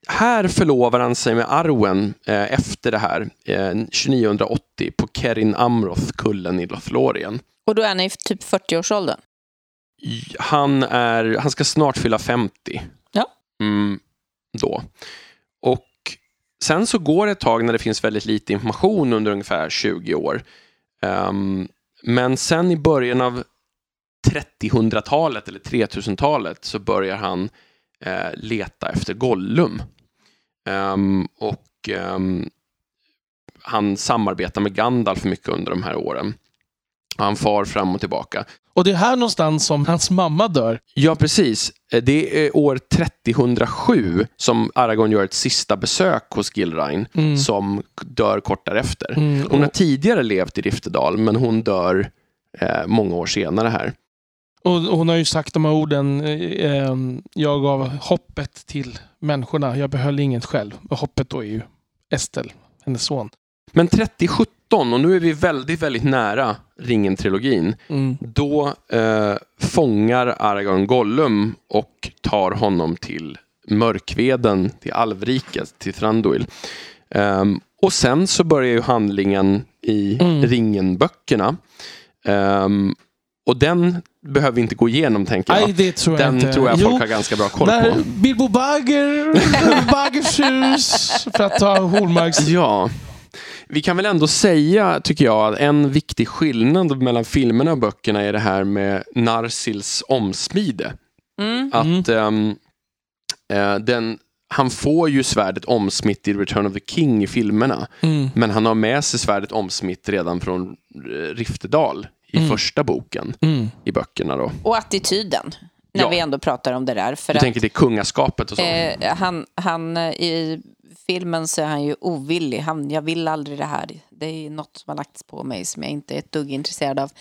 här förlovar han sig med Arwen eh, efter det här, eh, 2980 på Kerin Amroth-kullen i Lothlorien. Och då är han i typ 40-årsåldern. Han, är, han ska snart fylla 50. Ja. Mm, då. Och sen så går det ett tag när det finns väldigt lite information under ungefär 20 år. Um, men sen i början av 30-talet eller 3000-talet så börjar han eh, leta efter Gollum. Um, och um, han samarbetar med Gandalf mycket under de här åren. Han far fram och tillbaka. Och det är här någonstans som hans mamma dör. Ja, precis. Eh, det är år 3007 som Aragorn gör ett sista besök hos Gilrain Mm. som dör kort därefter. Mm, Hon har tidigare levt i Riftedal, men hon dör eh, många år senare här. och hon har ju sagt de här orden. Eh, eh, jag gav hoppet till människorna. Jag behöll inget själv. Och hoppet då är ju Estel, hennes son. Men 3017, och nu är vi väldigt, väldigt nära Ringen-trilogin, Mm. då eh, fångar Aragorn Gollum och tar honom till Mörkveden, till Alvriket, till Thranduil. Ehm, och sen så börjar ju handlingen i Mm. Ringen-böckerna. Ehm, och den behöver vi inte gå igenom, tänker jag. Det tror jag den inte. tror jag Jo, folk har ganska bra koll på. Bilbo Bagger, Baggers hus, för att ta Holmarks... Ja. Vi kan väl ändå säga, tycker jag, att en viktig skillnad mellan filmerna och böckerna är det här med Narsils omsmide. Mm. Att ehm, eh, den, han får ju svärdet omsmitt i Return of the King i filmerna. Mm. Men han har med sig svärdet omsmitt redan från eh, Riftedal i Mm. första boken Mm. i böckerna. Då. Och attityden, när Ja. vi ändå pratar om det där. För Jag att, tänker till kungaskapet och så. eh, han, han, eh, I filmen så är han ju ovillig. Han, jag vill aldrig det här. Det är något som har lagts på mig som jag inte är ett dugg intresserad av.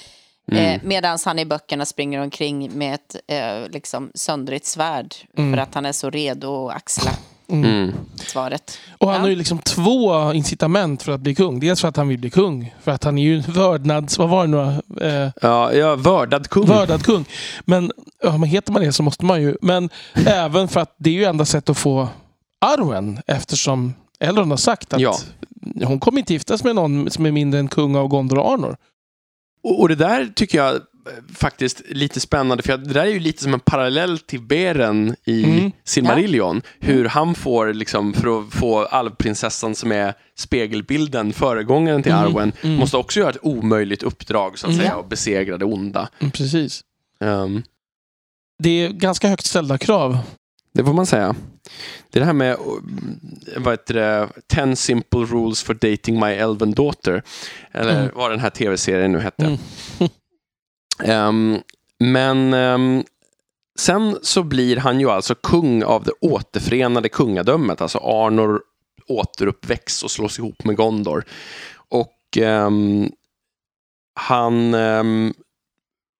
Mm. Eh, Medan han i böckerna springer omkring med ett eh, liksom söndrigt svärd. Mm. För att han är så redo att axla Mm. svaret. Och han Ja. har ju liksom två incitament för att bli kung. Dels för att han vill bli kung. För att han är ju en vördnads... Vad var det nu? Eh, Ja, ja, vördad kung. Vördad kung. Men, ja, men heter man det så måste man ju. Men även för att det är ju enda sätt att få arven. Eftersom Elrond har sagt att Ja. hon kommer inte giftas med någon som är mindre än kung av Gondor och Arnor. Och, och det där tycker jag eh, faktiskt lite spännande, för det där är ju lite som en parallell till Beren i Mm. Silmarillion. Hur han får, liksom, för att få alvprinsessan som är spegelbilden, föregångaren till Mm, Arwen, mm. måste också göra ett omöjligt uppdrag, så att Mm. säga, och besegra det onda. Mm, precis. Ehm, Det är ganska högt ställda krav. det får man säga. Det är det här med, uh, vad heter det, 10 simple rules for dating my elven daughter. Eller Mm. vad den här tv-serien nu hette. Mm. Ehm, men ehm, sen så blir han ju alltså kung av det återförenade kungadömet. Alltså Arnor återuppväcks och slås ihop med Gondor. Och ehm, han ehm,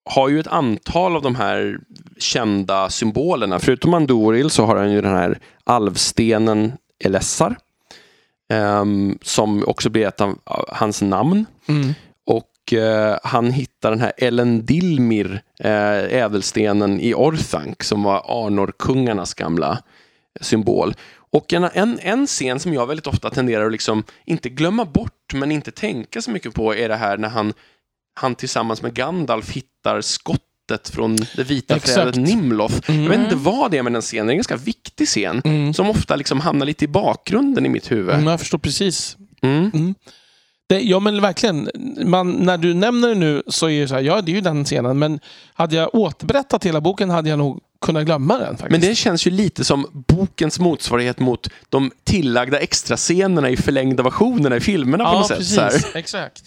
har ju ett antal av de här kända symbolerna. Förutom Andoril så har han ju den här alvstenen Elessar. ehm, som också blir ett av hans namn. Mm. Och eh, han hittar den här Elendilmir, eh, ädelstenen i Orthanc, som var Arnor-kungarnas gamla symbol. Och en, en, en scen som jag väldigt ofta tenderar att liksom, inte glömma bort, men inte tänka så mycket på, är det här när han, han tillsammans med Gandalf hittar skottet från det vita Exakt. trädet Nimloth. Mm. Jag vet inte vad det är med den scenen, det är en ganska viktig scen. Mm. Som ofta liksom hamnar lite i bakgrunden i mitt huvud. Mm, jag förstår precis. Mm. Det, ja men verkligen. Man, när du nämner det nu så är det så här, ja det är ju den scenen. Men hade jag återberättat hela boken hade jag nog kunnat glömma den. Faktiskt. Men det känns ju lite som bokens motsvarighet mot de tillagda extrascenerna i förlängda versionerna i filmerna på ja, något sätt. Precis. Exakt.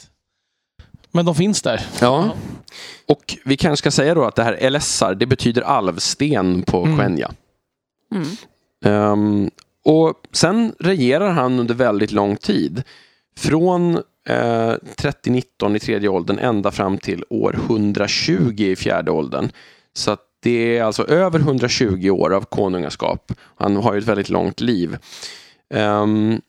Men de finns där. Ja. Och vi kanske ska säga då att det här Elessar, det betyder alvsten på Mm. Quenya. Mm. Ehm, och sen regerar han under väldigt lång tid. Från eh, 3019 i tredje åldern ända fram till år 120 i fjärde åldern. Så att det är alltså över 120 år av konungaskap. Han har ju ett väldigt långt liv. Och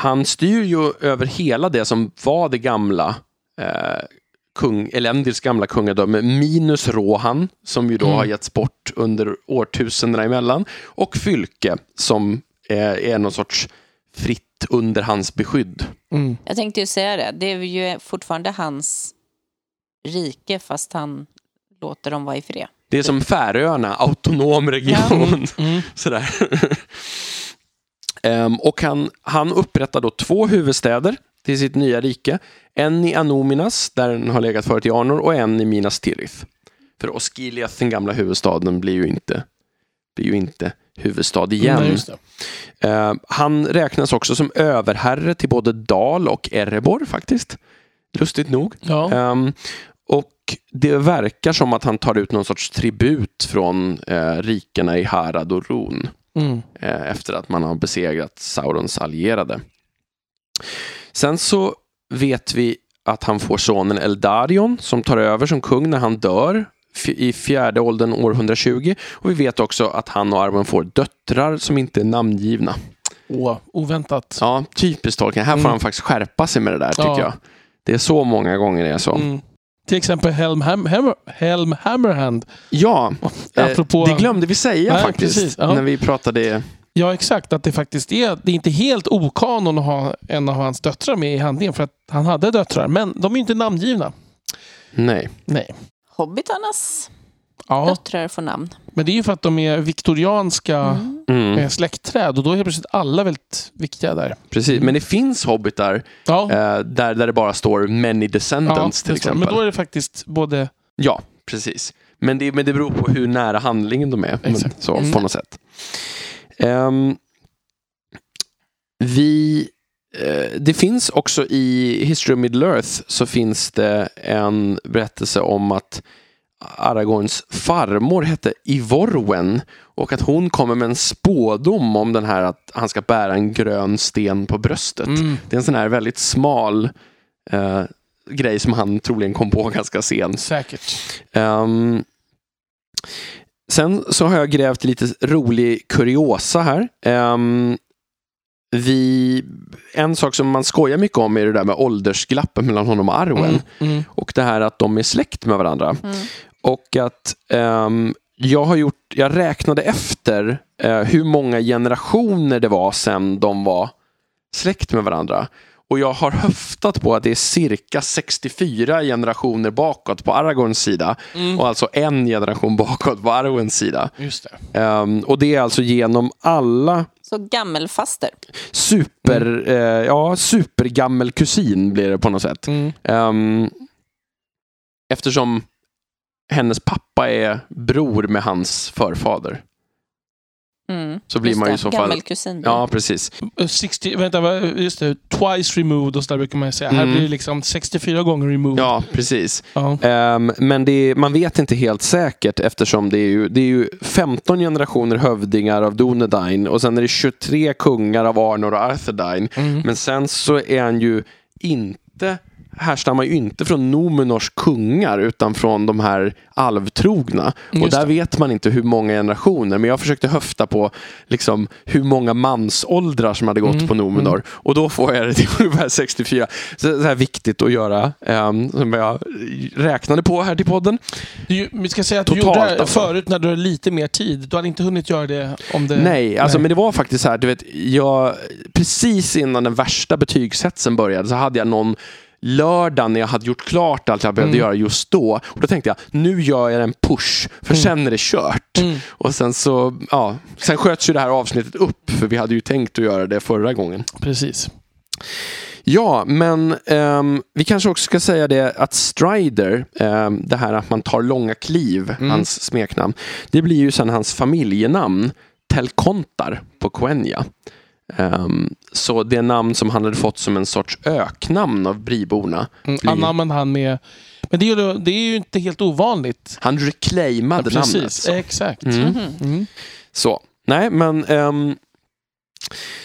han styr ju över hela det som var det gamla eh, kung, Elendils gamla kungadöme minus Rohan som ju då Mm. har getts bort under årtusendena emellan och Fylke som är, är någon sorts fritt under hans beskydd. Mm. Jag tänkte ju säga det. Det är ju fortfarande hans rike fast han låter dem vara i fred. Det är som Färöarna, autonom region. Mm. Sådär. Ehm, och han, han upprättar då två huvudstäder till sitt nya rike. En i Anominas, där den har legat förut i Arnor, och en i Minas Tirith. För Osgiliath, den gamla huvudstaden, blir ju inte, blir ju inte huvudstad igen. Just det. Eh, han räknas också som överherre till både Dal och Erebor faktiskt. Lustigt nog. Ja. Ehm, och det verkar som att han tar ut någon sorts tribut från eh, rikena i Harad och Ron Mm. eh, efter att man har besegrat Saurons allierade. Sen så vet vi att han får sonen Eldarion som tar över som kung när han dör i fjärde åldern år 120. Och vi vet också att han och Arwen får döttrar som inte är namngivna. Åh, oväntat. Ja, typiskt Tolkien. Här får Mm. han faktiskt skärpa sig med det där tycker Ja. jag. Det är så många gånger det är så. Mm. Till exempel Helm, Ham, Hammer, Helm Hammerhand. Ja, eh, Apropå... det glömde vi säga Nej, faktiskt precis, ja. när vi pratade. Ja, exakt. Att det faktiskt är, det är inte helt okanon att ha en av hans döttrar med i handlingen. För att han hade döttrar, men de är inte namngivna. Nej. Nej. Hobbitarnas Ja, döttrar får namn. Men det är ju för att de är viktorianska Mm. Mm, eh, släktträd. Och då är helt plötsligt alla väldigt viktiga där. precis, men det finns hobbitar Ja, eh, där, där det bara står many ja descendants till just det. exempel. Men då är det faktiskt både... Ja, precis. Men det, men det beror på hur nära handlingen de är. Men, Exakt. så, Mm. på något sätt. Ehm, vi, eh, det finns också i History of Middle Earth så finns det en berättelse om att Aragorns farmor hette Ivorwen och att hon kommer med en spådom om den här att han ska bära en grön sten på bröstet. Mm. Det är en sån här väldigt smal eh, grej som han troligen kom på ganska sent. Säkert. Ehm, sen så har jag grävt lite rolig kuriosa här. Ehm, vi, en sak som man skojar mycket om är det där med åldersglappet mellan honom och Arwen. Mm. Mm. Och det här att de är släkt med varandra. Mm. Och att ehm, jag har gjort, jag räknade efter eh, hur många generationer det var sedan de var släkt med varandra. Och jag har höftat på att det är cirka 64 generationer bakåt på Aragorns sida Mm. och alltså en generation bakåt på Arwens sida. Just det. Ehm, och det är alltså genom alla Så gammelfaster. super, eh, ja, supergammel kusin blir det på något sätt. Mm. Ehm, eftersom hennes pappa är bror med hans förfader. Mm. Så blir man ju i så fall... Gammelkusin. Ja, precis. Uh, 60, vänta, vad- just det. Twice removed och så där brukar man säga. Här Mm. blir det liksom 64 gånger removed. Ja, precis. Ja. Ehm, men det är, man vet inte helt säkert eftersom det är, ju, det är ju 15 generationer hövdingar av Dunedain och sen är det 23 kungar av Arnor och Arthedain. Mm. Men sen så är han ju inte härstammar ju inte från Numenors kungar utan från de här alvtrogna. och där det. vet man inte hur många generationer. Men jag försökte höfta på liksom, hur många mansåldrar som hade gått Mm, på Numenor. Och då får jag det till ungefär 64. Så det är här viktigt att göra. ehm, som jag räknade på här till podden. Du, vi ska säga att du Totalt, gjorde det alltså. förut när du hade lite mer tid. Du hade inte hunnit göra det om det... Nej, alltså, nej. men det var faktiskt så här, du vet, jag, precis innan den värsta betygshetsen började så hade jag någon lördag när jag hade gjort klart allt jag behövde Mm. göra just då. Och då tänkte jag, nu gör jag en push, för Mm. sen är det kört. Mm. Och sen så, ja, sen sköts ju det här avsnittet upp, för vi hade ju tänkt att göra det förra gången. Precis. Ja, men ehm, vi kanske också ska säga det att Strider, ehm, det här att man tar långa kliv, Mm. hans smeknamn, det blir ju sen hans familjenamn, Telkontar på Quenya. Ehm, så det namn som han hade fått som en sorts öknamn av briborna. Mm. Blir- Anammade han med... Men det är, ju, det är ju inte helt ovanligt. Han reclaimade Precis, namnet. exakt. Mm. Mhm. Mm. Så, nej men ehm,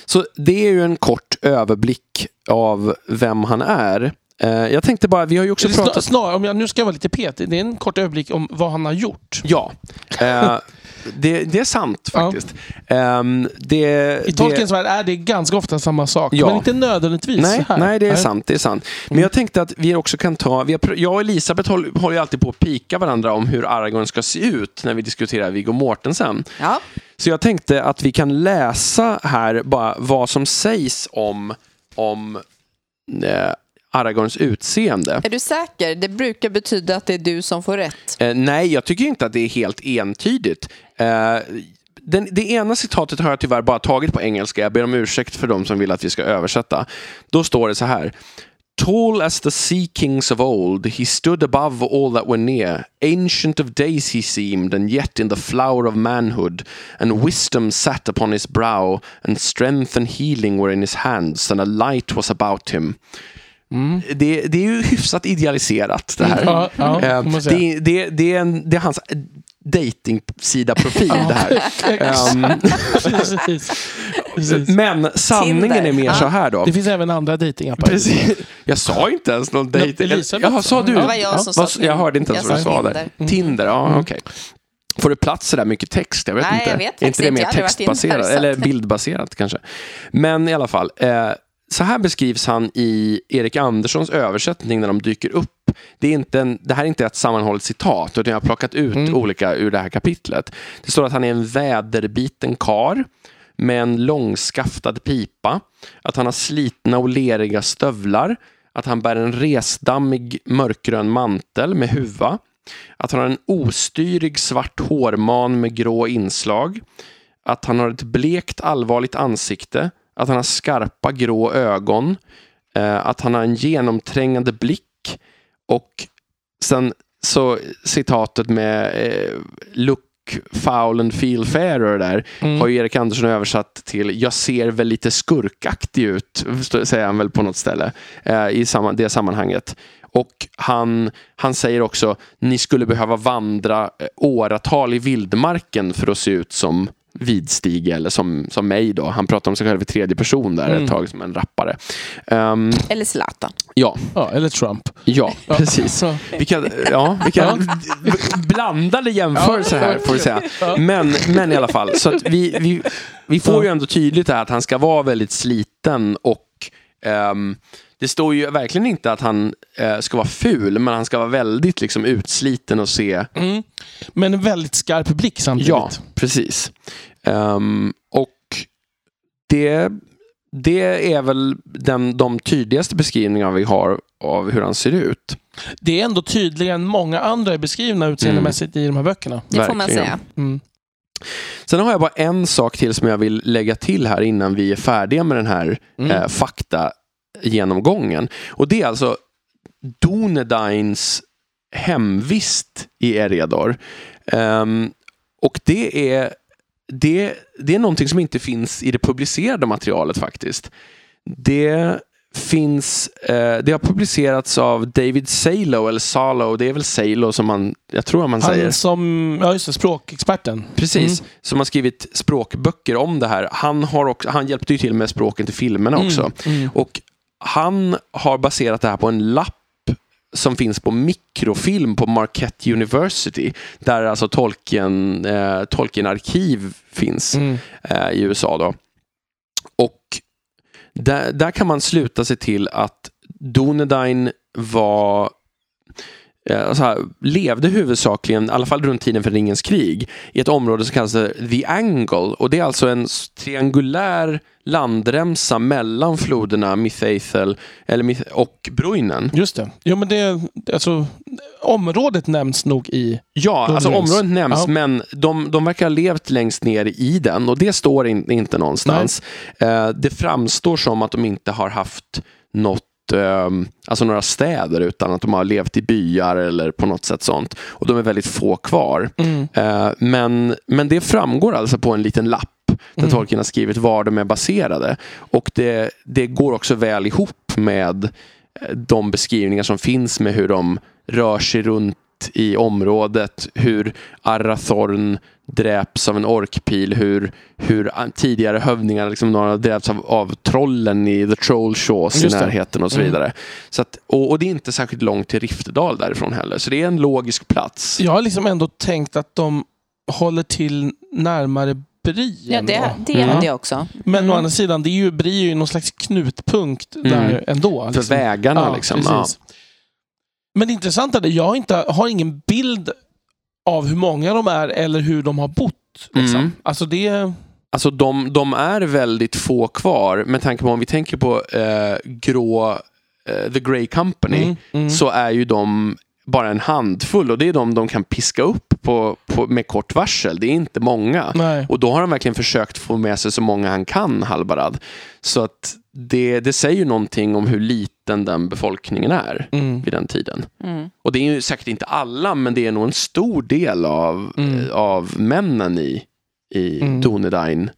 Så det är ju en kort överblick av vem han är. Eh, jag tänkte bara, vi har ju också pratat... snar, om jag, nu ska jag vara lite petig. Det är en kort överblick om vad han har gjort. Ja. Eh, det, det är sant Ja. faktiskt. Ehm, det, I Tolkiens värld är det ganska ofta samma sak, Ja. men inte nödvändigtvis Nej, här. nej, det är sant. Det är sant. Men jag tänkte att vi också kan ta... Vi har, jag och Elisabeth håller, håller alltid på att pika varandra om hur Aragorn ska se ut när vi diskuterar Viggo Mortensen. Ja. Så jag tänkte att vi kan läsa här bara vad som sägs om, om eh, Aragorns utseende. Är du säker? Det brukar betyda att det är du som får rätt. Eh, nej, jag tycker inte att det är helt entydigt. Eh, den, det ena citatet har jag tyvärr bara tagit på engelska. Jag ber om ursäkt för de som vill att vi ska översätta. Då står det så här. Tall as the sea kings of old, he stood above all that were near. Ancient of days he seemed, and yet in the flower of manhood. And wisdom sat upon his brow, and strength and healing were in his hands, and a light was about him. Det, det är ju hyfsat idealiserat det här. Ja, ja, Eh, det, det, det, är en, det är hans dating-sida-profil det här. Ehm, Precis. Precis. men sanningen Tinder. är mer så här då. Det finns även andra dejtingappar. Precis. Jag sa inte ens någon dejting. Jaha, sa du? Det var jag som sa Jag hörde inte ens jag vad du sa där. Tinder. Tinder, ja okej. Får det plats så där mycket text? Jag vet Nej, inte. jag vet är inte det mer textbaserat? Eller bildbaserat kanske. Men i alla fall. Eh, så här beskrivs han i Erik Anderssons översättning när de dyker upp. Det, är inte en, det här är inte ett sammanhållet citat, utan jag har plockat ut olika ur det här kapitlet. Det står att han är en väderbiten kar med en långskaftad pipa, att han har slitna och leriga stövlar, att han bär en resdammig mörkgrön mantel med huva, att han har en ostyrig svart hårman med grå inslag, att han har ett blekt allvarligt ansikte, att han har skarpa grå ögon, eh, att han har en genomträngande blick och sen så citatet med eh, look foul and feel fair och det där Mm. har ju Erik Andersson översatt till jag ser väl lite skurkaktig ut, säger han väl på något ställe eh, i samma, det sammanhanget. Och han, han säger också, ni skulle behöva vandra åratal i vildmarken för att se ut som Vidstig eller som, som mig då. Han pratar om sig själv i tredje person där Mm. ett tag som en rappare. Ehm, Eller Zlatan. ja, Ja, eller Trump. ja, precis. Vilka, ja, vilka blandade jämförelser här får vi säga. Men, men i alla fall, så att vi, vi, vi får ju ändå tydligt här att han ska vara väldigt sliten och ehm, det står ju verkligen inte att han eh, ska vara ful, men han ska vara väldigt liksom, utsliten och se Mm. Men en väldigt skarp blick samtidigt. Ja, precis. Ehm, och det, det är väl den, de tydligaste beskrivningarna vi har av hur han ser ut. Det är ändå tydligare än många andra är beskrivna utseendemässigt i de här böckerna. Det får man säga. Mm. Sen har jag bara en sak till som jag vill lägga till här innan vi är färdiga med den här Mm. eh, faktagenomgången. Och det är alltså Donedines hemvist i Eredor. Ehm, och det är, det, det är någonting som inte finns i det publicerade materialet faktiskt. Det finns, eh, det har publicerats av David Salo, eller Salo, det är väl Salo som man, jag tror man säger. Han som, ja just det, språkexperten. Precis, Mm. som har skrivit språkböcker om det här. Han, har också, han hjälpte ju till med språken till filmerna också. Mm. Mm. Och han har baserat det här på en lapp som finns på mikrofilm på Marquette University. Där alltså Tolkien, eh, Tolkien-arkiv finns Mm. eh, i USA. Då. Och där, där kan man sluta sig till att Donedine var så här, levde huvudsakligen, i alla fall runt tiden för Ringens krig, i ett område som kallas The Angle. Och det är alltså en triangulär landremsa mellan floderna Mithaithel eller Mith- och Bruinen. Just det. Jo, men det, alltså, området nämns nog i... Ja, alltså området nämns, Ja. men de, de verkar ha levt längst ner i den och det står in, inte någonstans. Eh, det framstår som att de inte har haft något Alltså några städer utan att de har levt i byar eller på något sätt sånt. Och de är väldigt få kvar. Mm. Eh, men, men det framgår alltså på en liten lapp där Mm. Tolkien har skrivit var de är baserade. Och det, det går också väl ihop med eh, de beskrivningar som finns med hur de rör sig runt i området, hur Arathorn dräps av en orkpil, hur, hur tidigare hövdingar, liksom några dräpts av, av trollen i The Troll Shaws i närheten och så Mm. vidare. Så att, och, och det är inte särskilt långt till Riftedal därifrån heller, så det är en logisk plats. Jag har liksom ändå tänkt att de håller till närmare Bri Ja, det, det Mm. hade jag också. Men Mm. å andra sidan, det är ju, Bri är ju någon slags knutpunkt där ändå. För liksom. vägarna Ja, liksom. Ja. Men det intressanta är att jag inte, har ingen bild av hur många de är eller hur de har bott. Liksom. Mm. Alltså det... Alltså de, de är väldigt få kvar med tanke på om vi tänker på eh, grå, eh, The Grey Company Mm, mm. så är ju de bara en handfull och det är de de kan piska upp på, på, med kort varsel. Det är inte många. Nej. Och då har han verkligen försökt få med sig så många han kan, Halbarad. Så att det, det säger ju någonting om hur liten den befolkningen är Mm. vid den tiden. Mm. Och det är ju säkert inte alla, men det är nog en stor del av, Mm. eh, av männen i, i Mm. Dunedain,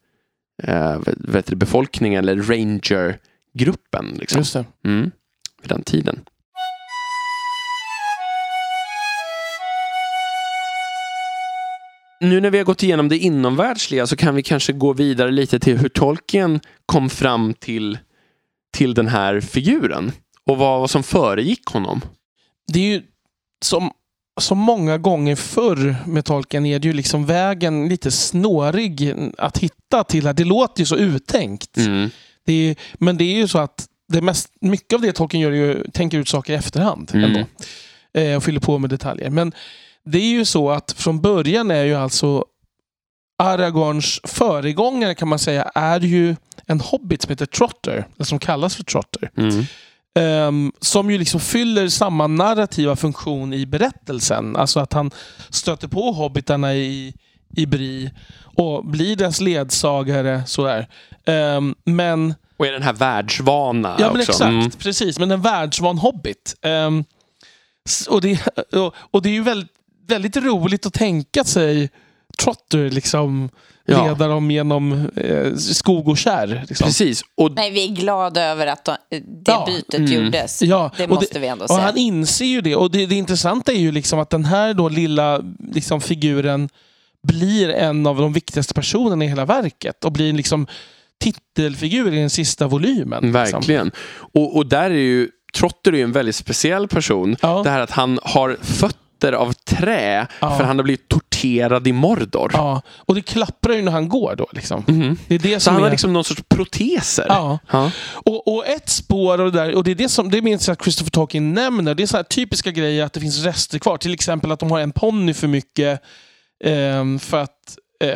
eh, vet, vet du, befolkningen eller rangergruppen liksom. Just det. Mm, vid den tiden. Nu när vi har gått igenom det inomvärldsliga så kan vi kanske gå vidare lite till hur Tolkien kom fram till, till den här figuren och vad, som föregick honom. Det är ju som, som många gånger förr med tolken är det ju liksom vägen lite snårig att hitta till. Det låter ju så uttänkt. Mm. Det är, men det är ju så att det mest, mycket av det Tolkien gör är ju tänker ut saker i efterhand. Mm. Ändå, eh, och fyller på med detaljer. Men det är ju så att från början är ju alltså Aragorns föregångare kan man säga är ju en hobbit som heter Trotter. eller Som kallas för Trotter. Mm. Ehm, som ju liksom fyller samma narrativa funktion i berättelsen. Alltså att han stöter på hobbitarna i, i Bri och blir deras ledsagare. Sådär. Ehm, men Och är den här världsvana Ja, men också. exakt. Mm. Precis, men en världsvan hobbit. S- och, det, och, och det är ju väldigt, väldigt roligt att tänka sig Trotter liksom Ja. leda dem genom eh, skog och kärr. Liksom. Precis. Och Nej, vi är glada över att de, det Ja. bytet Mm. gjordes. Ja, det och måste vi ändå Och säga. han inser ju det. Och det, det intressanta är ju liksom att den här då lilla liksom, figuren blir en av de viktigaste personerna i hela verket och blir liksom titelfigur i den sista volymen. Liksom. Verkligen. Och, och där är ju, Trotter är ju en väldigt speciell person. Ja. Det här att han har fötter av trä Ja. för han har blivit torterad i Mordor. Ja, och det klapprar ju när han går då. Liksom. Mhm. Det är det Så som han är... har liksom någon sorts proteser. Ja. Ja. Och, och ett spår och det där, och det är det som det minns jag att Christopher Tolkien nämner. Det är så här typiska grejer att det finns rester kvar. Till exempel att de har en ponny för mycket. ehm, för att eh,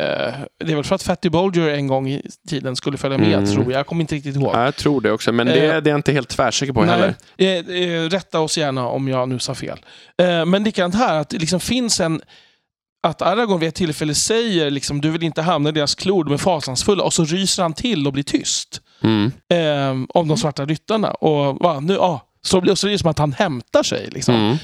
det är väl för att Fatty Bolger en gång i tiden skulle följa med, Mm. tror jag. Jag kommer inte riktigt ihåg. Ja, jag tror det också, men det, Eh, det är jag inte helt tvärsäker på heller. Nej, eh, eh, rätta oss gärna om jag nu sa fel. Eh, men likadant här, att det liksom finns en... Att Aragorn vid ett tillfälle säger liksom, du vill inte hamna i deras klor, de är fasansfulla. Och så ryser han till och blir tyst. Mm. eh, om de svarta ryttarna. Och, va, nu, ja, så, blir- så är det som att han hämtar sig. Liksom. Mm.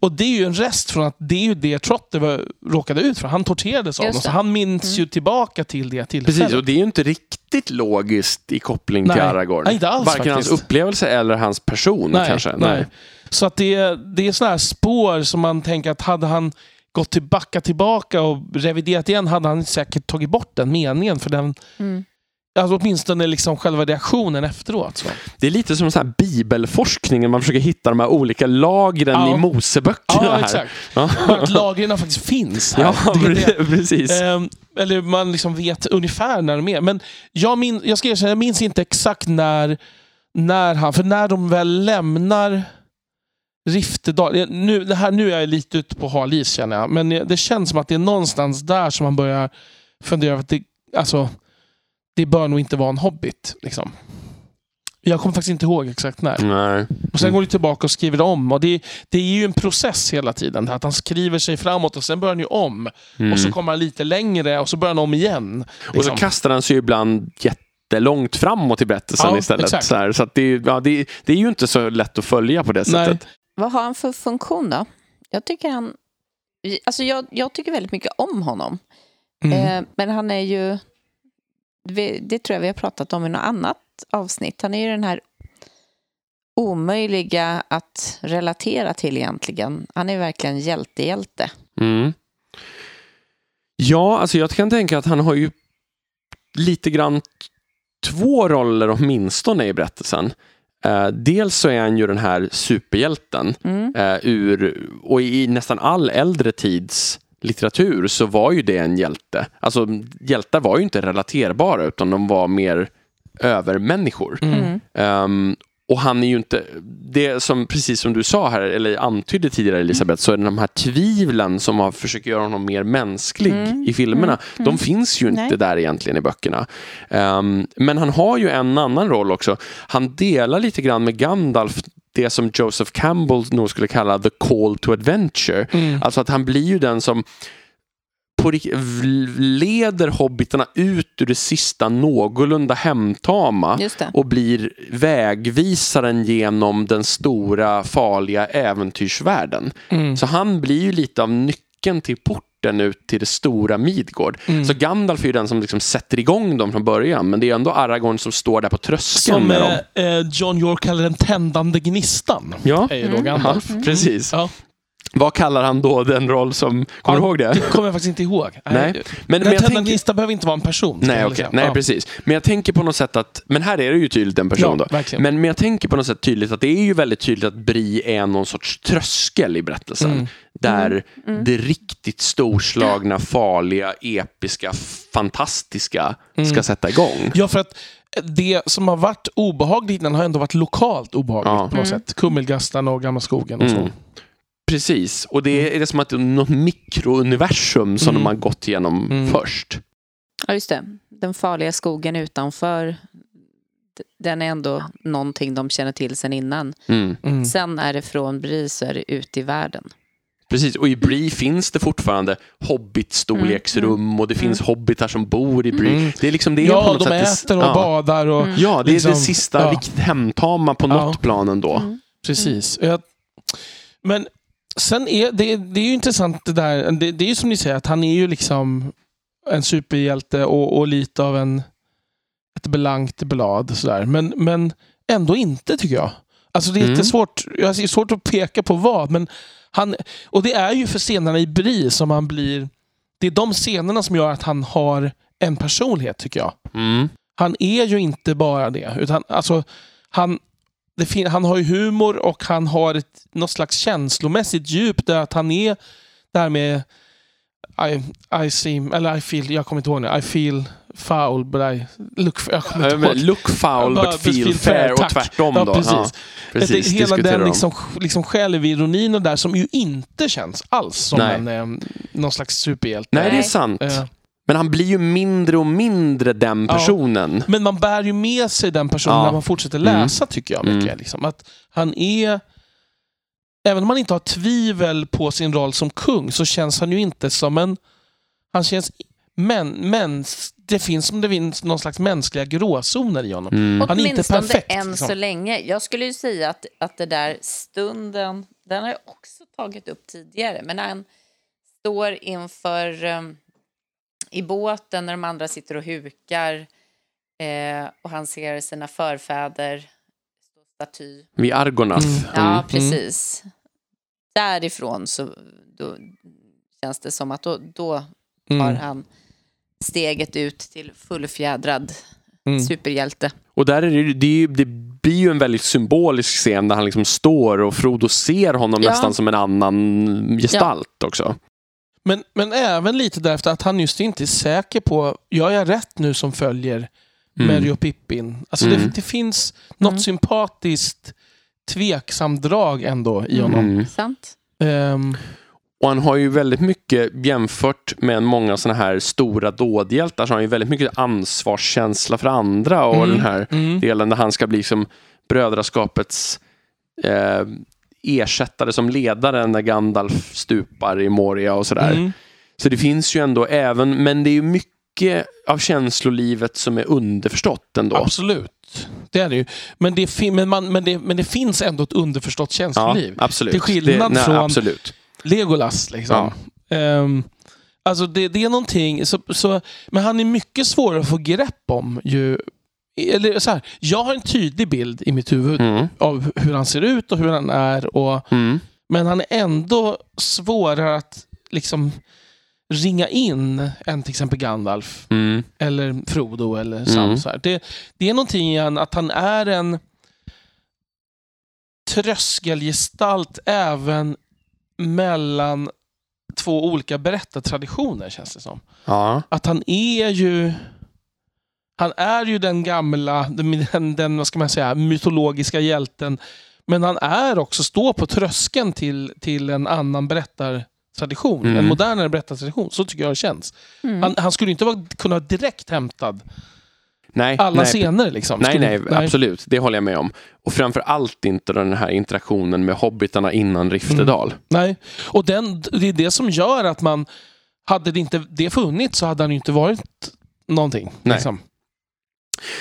Och det är ju en rest från att det är ju det Trotter var, råkade ut för. Han torterades av dem, så han minns ju tillbaka till det tillfället. Precis, och det är ju inte riktigt logiskt i koppling till Nej. Aragorn. Nej, inte alls Varken hans faktiskt. upplevelse eller hans person nej, kanske. Nej. Så att det, det är sådana här spår som man tänker att hade han gått tillbaka, tillbaka och reviderat igen hade han säkert tagit bort den meningen. För den, Mm. alltså åtminstone liksom själva reaktionen efteråt. Så. Det är lite som så här bibelforskning, när man försöker hitta de här olika lagren Ja. i Moseböckerna. Ja, här. exakt. Ja. Att lagren faktiskt finns här. Ja, Det precis. Ehm, eller man liksom vet ungefär när de är. Men jag, min, jag ska erkänna, jag minns inte exakt när, när han... För när de väl lämnar Riftedal... Nu, det här, nu är jag lite ute på hal is känner jag. Men det känns som att det är någonstans där som man börjar fundera. Att det, alltså, det bör nog inte vara en hobbit. Liksom. Jag kommer faktiskt inte ihåg exakt när. Nej. Och sen Mm. går det tillbaka och skriver om. Och det, det är ju en process hela tiden. Att han skriver sig framåt och sen börjar han ju om. Mm. Och så kommer han lite längre och så börjar han om igen. Och liksom. så kastar han sig ibland jättelångt framåt i berättelsen Ja, istället. exakt. Så, här, så det, ja, det, det är ju inte så lätt att följa på det Nej. Vad har han för funktion då? Jag tycker han... Alltså jag, jag tycker väldigt mycket om honom. Mm. Eh, men han är ju... Det tror jag vi har pratat om i något annat avsnitt. Han är ju den här omöjliga att relatera till egentligen. Han är verkligen hjälte-hjälte. Mm. Ja, alltså jag kan tänka att han har ju lite grann två roller åtminstone i berättelsen. Eh, dels så är han ju den här superhjälten Mm. eh, ur, och i nästan all äldre tids litteratur så var ju det en hjälte. Alltså hjältar var ju inte relaterbara utan de var mer övermänniskor. Mm. Ehm, och han är ju inte, det som precis som du sa här, eller antydde tidigare Elisabeth, så är det de här tvivlen som har försökt göra honom mer mänsklig Mm. i filmerna. Mm. De finns ju inte Nej. där egentligen i böckerna. Ehm, men han har ju en annan roll också. Han delar lite grann med Gandalf det som Joseph Campbell nog skulle kalla the call to adventure. Mm. Alltså att han blir ju den som på leder hobbitarna ut ur det sista någorlunda hemtama och blir vägvisaren genom den stora farliga äventyrsvärlden. Mm. Så han blir ju lite av nyckeln till porten ut till det stora Midgård. Mm. Så Gandalf är ju den som liksom sätter igång dem från början men det är ändå Aragorn som står där på tröskeln Som med dem. eh, eh, John York kallar den tändande gnistan. Ja, Är ju Mm. ja Gandalf. precis. Ja. Vad kallar han då den roll som... Kommer du ihåg det? Det kommer jag faktiskt inte ihåg. Nej. Men, Den men jag tänker... behöver inte vara en person. Nej, säga. Nej, Ja. precis. Men jag tänker på något sätt att, men här är det ju tydligt en person Ja, då. verkligen. Men, men jag tänker på något sätt tydligt att det är ju väldigt tydligt att Bri är någon sorts tröskel i berättelsen. Mm. Där Mm. det riktigt storslagna, farliga, episka, fantastiska ska Mm. sätta igång. Ja, för att det som har varit obehagligt den har ändå varit lokalt obehagligt Ja. på något Mm. sätt. Kummelgastan och Gamla skogen och så. Mm. Precis, och det är det som att det är något mikrouniversum som Mm. de har gått igenom Mm. först. Ja, just det. Den farliga skogen utanför, den är ändå någonting de känner till sen innan. Mm. Mm. Sen är det från Bri så är det ute i världen. Precis, och i Bri finns det fortfarande hobbitstorleksrum och det finns hobbitar som bor i Bri. Mm. Det är liksom det är på Ja, något de sätt äter och ja. badar och Mm. Ja, det är liksom- det sista ja. riktigt hemtama på Ja. något plan ändå. Mm. Precis. Jag, men sen är det, det är ju intressant det där. Det, det är ju som ni säger att han är ju liksom en superhjälte och, och lite av en ett belangt blad. Sådär. Men, men ändå inte tycker jag. Alltså det är Mm. lite svårt, jag svårt att peka på vad. Men han, och det är ju för scenerna i Bri som han blir... Det är de scenerna som gör att han har en personlighet tycker jag. Mm. Han är ju inte bara det. Utan, alltså, han, han har ju humor och han har ett, något slags känslomässigt djup där att han är där med I, I seem, eller I feel, jag kommer inte ihåg nu. I feel foul but I look... Jag kommer inte ihåg. men Look foul but feel feel fair fair, och tvärtom Ja, då. precis. Ja, precis. det, hela den de. liksom, liksom självironin och där som ju inte känns alls som Nej. en, eh, någon slags superhjälte. Nej, det är sant. Eh, Men han blir ju mindre och mindre den Ja. personen. Men man bär ju med sig den personen Ja. när man fortsätter Mm. läsa tycker jag. mycket. Mm. Liksom. Att han är... Även om man inte har tvivel på sin roll som kung så känns han ju inte som en... Han känns... Men, mens, det finns som det finns någon slags mänskliga gråzoner i honom. Mm. Han är inte perfekt, än liksom. så länge. Jag skulle ju säga att, att det där stunden, den har jag också tagit upp tidigare, men när han står inför um, i båten när de andra sitter och hukar eh, och han ser sina förfäder stå staty. Vid Argonath. Mm. Ja, Mm. precis. Därifrån så då känns det som att då, då har Mm. han steget ut till fullfjädrad Mm. superhjälte. Och där är det, det, det blir ju en väldigt symbolisk scen där han liksom står och Frodo ser honom Ja. nästan som en annan gestalt också. Men, men även lite därför att han just inte är säker på, gör jag rätt nu som följer Mm. Merry och Pippin? Alltså det, Mm. det finns något Mm. sympatiskt tveksamt drag ändå i honom. Mm. Sant? Ehm, Och han har ju väldigt mycket, jämfört med många sådana här stora dådhjältar, så har han ju väldigt mycket ansvarskänsla för andra och Mm. den här mm. delen där han ska bli som brödraskapets eh, ersättare som ledare när Gandalf stupar i Moria och sådär. Mm. Så det finns ju ändå även, men det är ju mycket av känslolivet som är underförstått ändå. Absolut. Det är det ju. Men det, men, man, men, det, men det finns ändå ett underförstått Ja, känsloliv. absolut. Till skillnad det, nej, från- Absolut. Legolas liksom. Ehm, alltså det, det är någonting, så, så, men han är mycket svårare att få grepp om ju eller så här, jag har en tydlig bild i mitt huvud Mm. av hur han ser ut och hur han är. Och, Mm. men han är ändå svårare att liksom ringa in än till exempel Gandalf Mm. eller Frodo eller Sam. Mm. Så. Det, det är någonting i han, att han är en tröskelgestalt även mellan två olika berättartraditioner känns det som. Ja. Att han är ju han är ju den gamla, den, den, vad ska man säga, mytologiska hjälten. Men han är också, står på tröskeln till, till en annan berättartradition. Mm. En modernare berättartradition. Så tycker jag det känns. Mm. Han, han skulle inte vara, kunna vara direkt hämtad Nej, alla nej, scener. Liksom. Nej, Skulle- nej, absolut. Det håller jag med om. Och framför allt inte den här interaktionen med hobbitarna innan Riftedal. Nej. Och den, det är det som gör att man, hade det inte det funnits så hade han ju inte varit någonting. Nej. Liksom.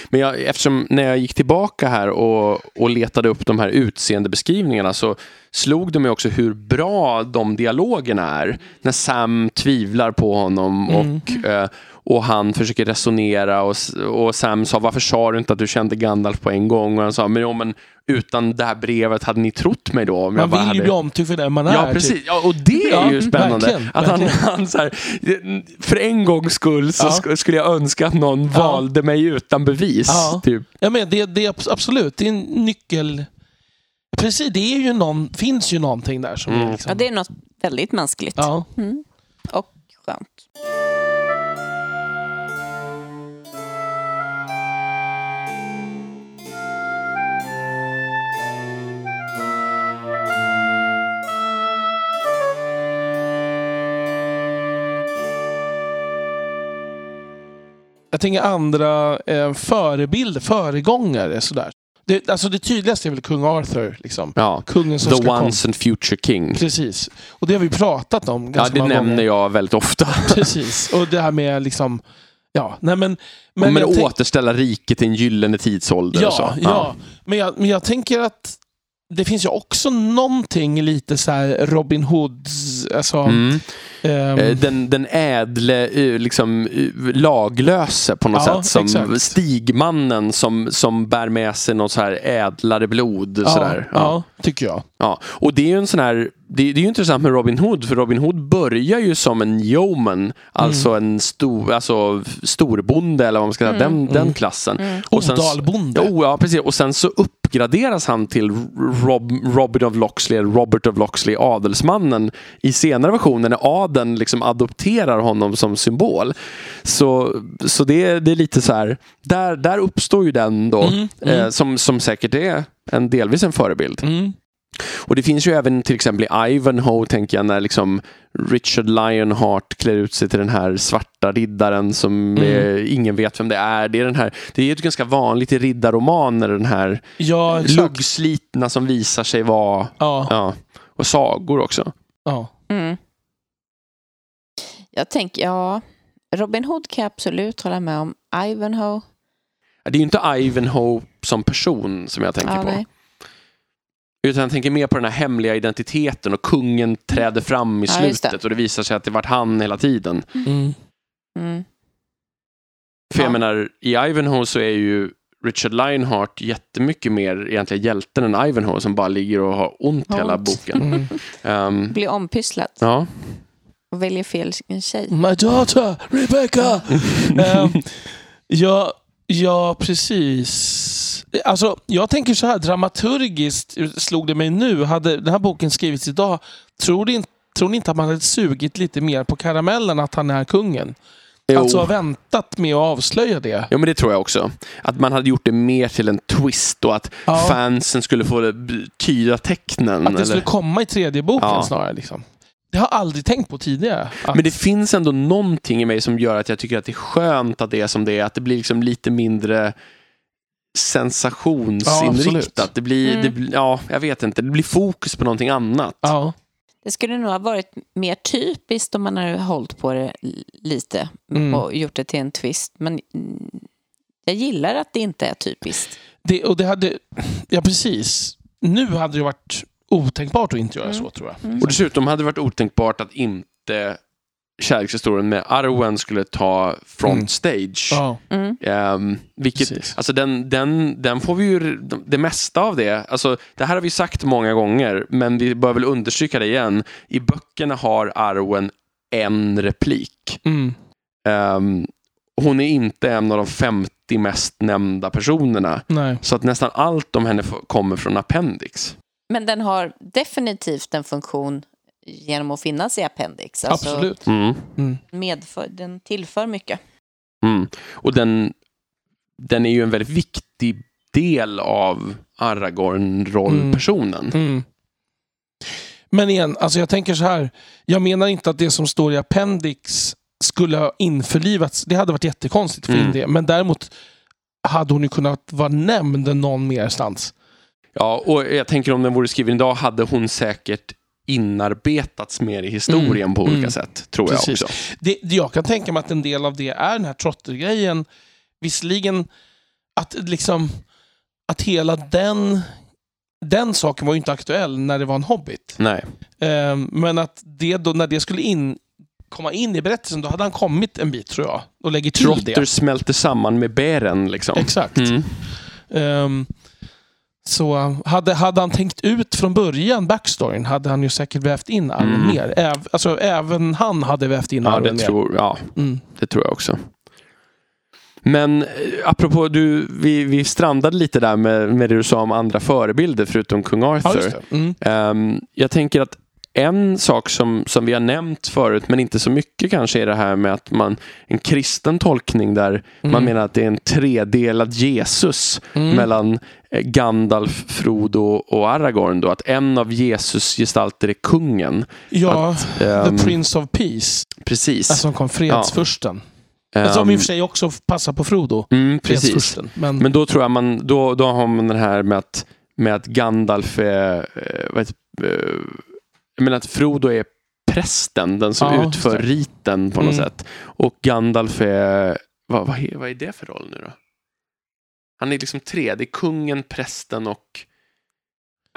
Men jag, eftersom när jag gick tillbaka här och, och letade upp de här utseendebeskrivningarna så slog det mig också hur bra de dialogerna är. När Sam tvivlar på honom Mm. och, eh, och han försöker resonera och, och Sam sa varför sa du inte att du kände Gandalf på en gång? Och han sa men, jo, men utan det här brevet hade ni trott mig då? Om jag Man bara vill ju hade... bli omtyckt för den man är. Ja, typ. precis. Ja, och det är Ja, ju spännande. verkligen, att han, verkligen. han så här, för en gångs skull så Ja. sk- skulle jag önska att någon Ja. valde mig utan bevis. Ja. Typ. Ja, men det, det är abs- absolut, det är en nyckel. Precis, det är ju någon, finns ju någonting där som Mm. liksom... Ja, det är något väldigt mänskligt. Ja. Mm. Och skönt. Jag tänker andra eh, förebilder, föregångare sådär. Det, alltså det tydligaste är väl kung Arthur. Liksom. Ja. Kungen som The ska komma. once and future king. Precis. Och det har vi pratat om Ja, ganska det många nämner gånger. jag väldigt ofta. Precis. Och det här med liksom... Ja, nej men... Men, tänk- återställa riket till en gyllene tidsålder och så. Ja, ja. Men, jag, men jag tänker att det finns ju också någonting lite så här Robin Hoods... Alltså, Mm. Eh, Den, den ädle, eh, liksom, eh, laglöse på något Ja, sätt. Som exakt. stigmannen som, som bär med sig något så här ädlare blod. ja, sådär. ja, tycker jag. Ja, och det är ju en sån här, det, det är ju intressant med Robin Hood, för Robin Hood börjar ju som en yeoman, alltså Mm. en stor, alltså storbonde eller vad man ska säga, den, den klassen. Och sen- Odalbonde. Jo, ja, precis. Och sen så uppgraderas han till Rob, Robin of Locksley, eller Robert of Locksley, adelsmannen, i senare versioner när adeln liksom adopterar honom som symbol. Så, så det, det är lite så här, där, där uppstår ju den då, Mm, mm. Eh, som, som säkert är en, delvis en förebild. Och det finns ju även till exempel i Ivanhoe, tänker jag, när liksom Richard Lionheart klär ut sig till den här svarta riddaren som Mm. eh, ingen vet vem det är. Det är, den här, det är ju ganska vanligt i riddarromaner, den här Ja, luggslitna som visar sig vara, Ja, ja, och sagor också. ja. Mm. Jag tänker, ja, Robin Hood kan jag absolut hålla med om. Ivanhoe, Det är ju inte Ivanhoe som person som jag tänker ja, på. nej. Utan jag tänker mer på den här hemliga identiteten och kungen träder fram i Ja, slutet det. och det visar sig att det varit han hela tiden. Mm. Mm. För jag Ja. menar, i Ivanhoe så är ju Richard Lionheart jättemycket mer egentligen hjälten än Ivanhoe som bara ligger och har ont Har hela ont. boken. Mm. Ehm, Blir ompysslad ja. och väljer fel tjej. My daughter, Rebecca! Ehm, ja, ja, precis. Alltså, jag tänker så här, dramaturgiskt slog det mig nu. Hade den här boken skrivits idag, tror ni, tror ni inte att man hade sugit lite mer på karamellen att han är kungen? Jo. Alltså väntat med att avslöja det. ja, men det tror jag också. Att man hade gjort det mer till en twist och att Ja. fansen skulle få tyda tecknen. Att det skulle eller? komma i tredje boken Ja. snarare. Liksom. Det har jag aldrig tänkt på tidigare. Att, Men det finns ändå någonting i mig som gör att jag tycker att det är skönt att det är som det är. Att det blir liksom lite mindre sensationsinriktat. Ja, det blir, Mm. det blir, ja, jag vet inte. Det blir fokus på någonting annat. ja. Det skulle nog ha varit mer typiskt om man hade hållit på det lite Mm. och gjort det till en twist. Men mm, jag gillar att det inte är typiskt. Det, och det hade... Ja, precis. Nu hade det varit otänkbart att inte göra Mm. så, tror jag. Och dessutom hade det varit otänkbart att inte kärlekshistorien med Arwen skulle ta front Mm. stage. Mm. Ehm, vilket, Precis. alltså den, den, den får vi ju, det mesta av det, alltså det här har vi sagt många gånger, men vi bör väl understryka det igen. I böckerna har Arwen en replik. Mm. Ehm, hon är inte en av de 50 mest nämnda personerna. Nej. Så att nästan allt om henne kommer från Appendix. Men den har definitivt en funktion genom att finnas i appendix. Alltså, Absolut. Mm. Medför, den tillför mycket. Mm. Och den, den är ju en väldigt viktig del av Aragorn-rollpersonen. Mm. Men igen, alltså jag tänker så här. Jag menar inte att det som står i Appendix skulle ha införlivats. Det hade varit jättekonstigt för Mm. det. Men däremot hade hon ju kunnat vara nämnd någon merstans. Ja, och jag tänker om den vore skriven idag hade hon säkert inarbetats mer i historien Mm, på olika mm. sätt, tror Precis. jag också. Det, jag kan tänka mig att en del av det är den här trottergrejen. Visserligen att liksom att hela den den saken var ju inte aktuell när det var en hobbit. Nej. Eh, men att det då, när det skulle in, komma in i berättelsen, då hade han kommit en bit tror jag. Och lägger till Trotter det. smälter samman med bären liksom. Exakt. Mm. Ehm, så hade, hade han tänkt ut från början backstoryn hade han ju säkert vävt in armen Mm. mer. Äv, alltså, även han hade vävt in Ja, armen det mer. tror, ja, Mm. det tror jag också. Men eh, apropå, du, vi, vi strandade lite där med, med det du sa om andra förebilder förutom kung Ja, Arthur. just det. Mm. Ehm, jag tänker att en sak som, som vi har nämnt förut, men inte så mycket kanske, är det här med att man, en kristen tolkning där man Mm. menar att det är en tredelad Jesus Mm. mellan eh, Gandalf, Frodo och Aragorn. Då, att en av Jesus gestalter är kungen. Ja, Ehm, The Prince of Peace. precis. Alltså som kom fredsfursten. Alltså, som Ehm, i och för sig också passar på Frodo. mm, precis. Men, Men då tror jag man, då, då har man den här med att, med att Gandalf är, eh, jag menar att Frodo är prästen, den som Ja, utför det. riten på något Mm. sätt. Och Gandalf är, vad, vad, är- vad är det för roll nu då? Han är liksom tre, det är kungen, prästen och...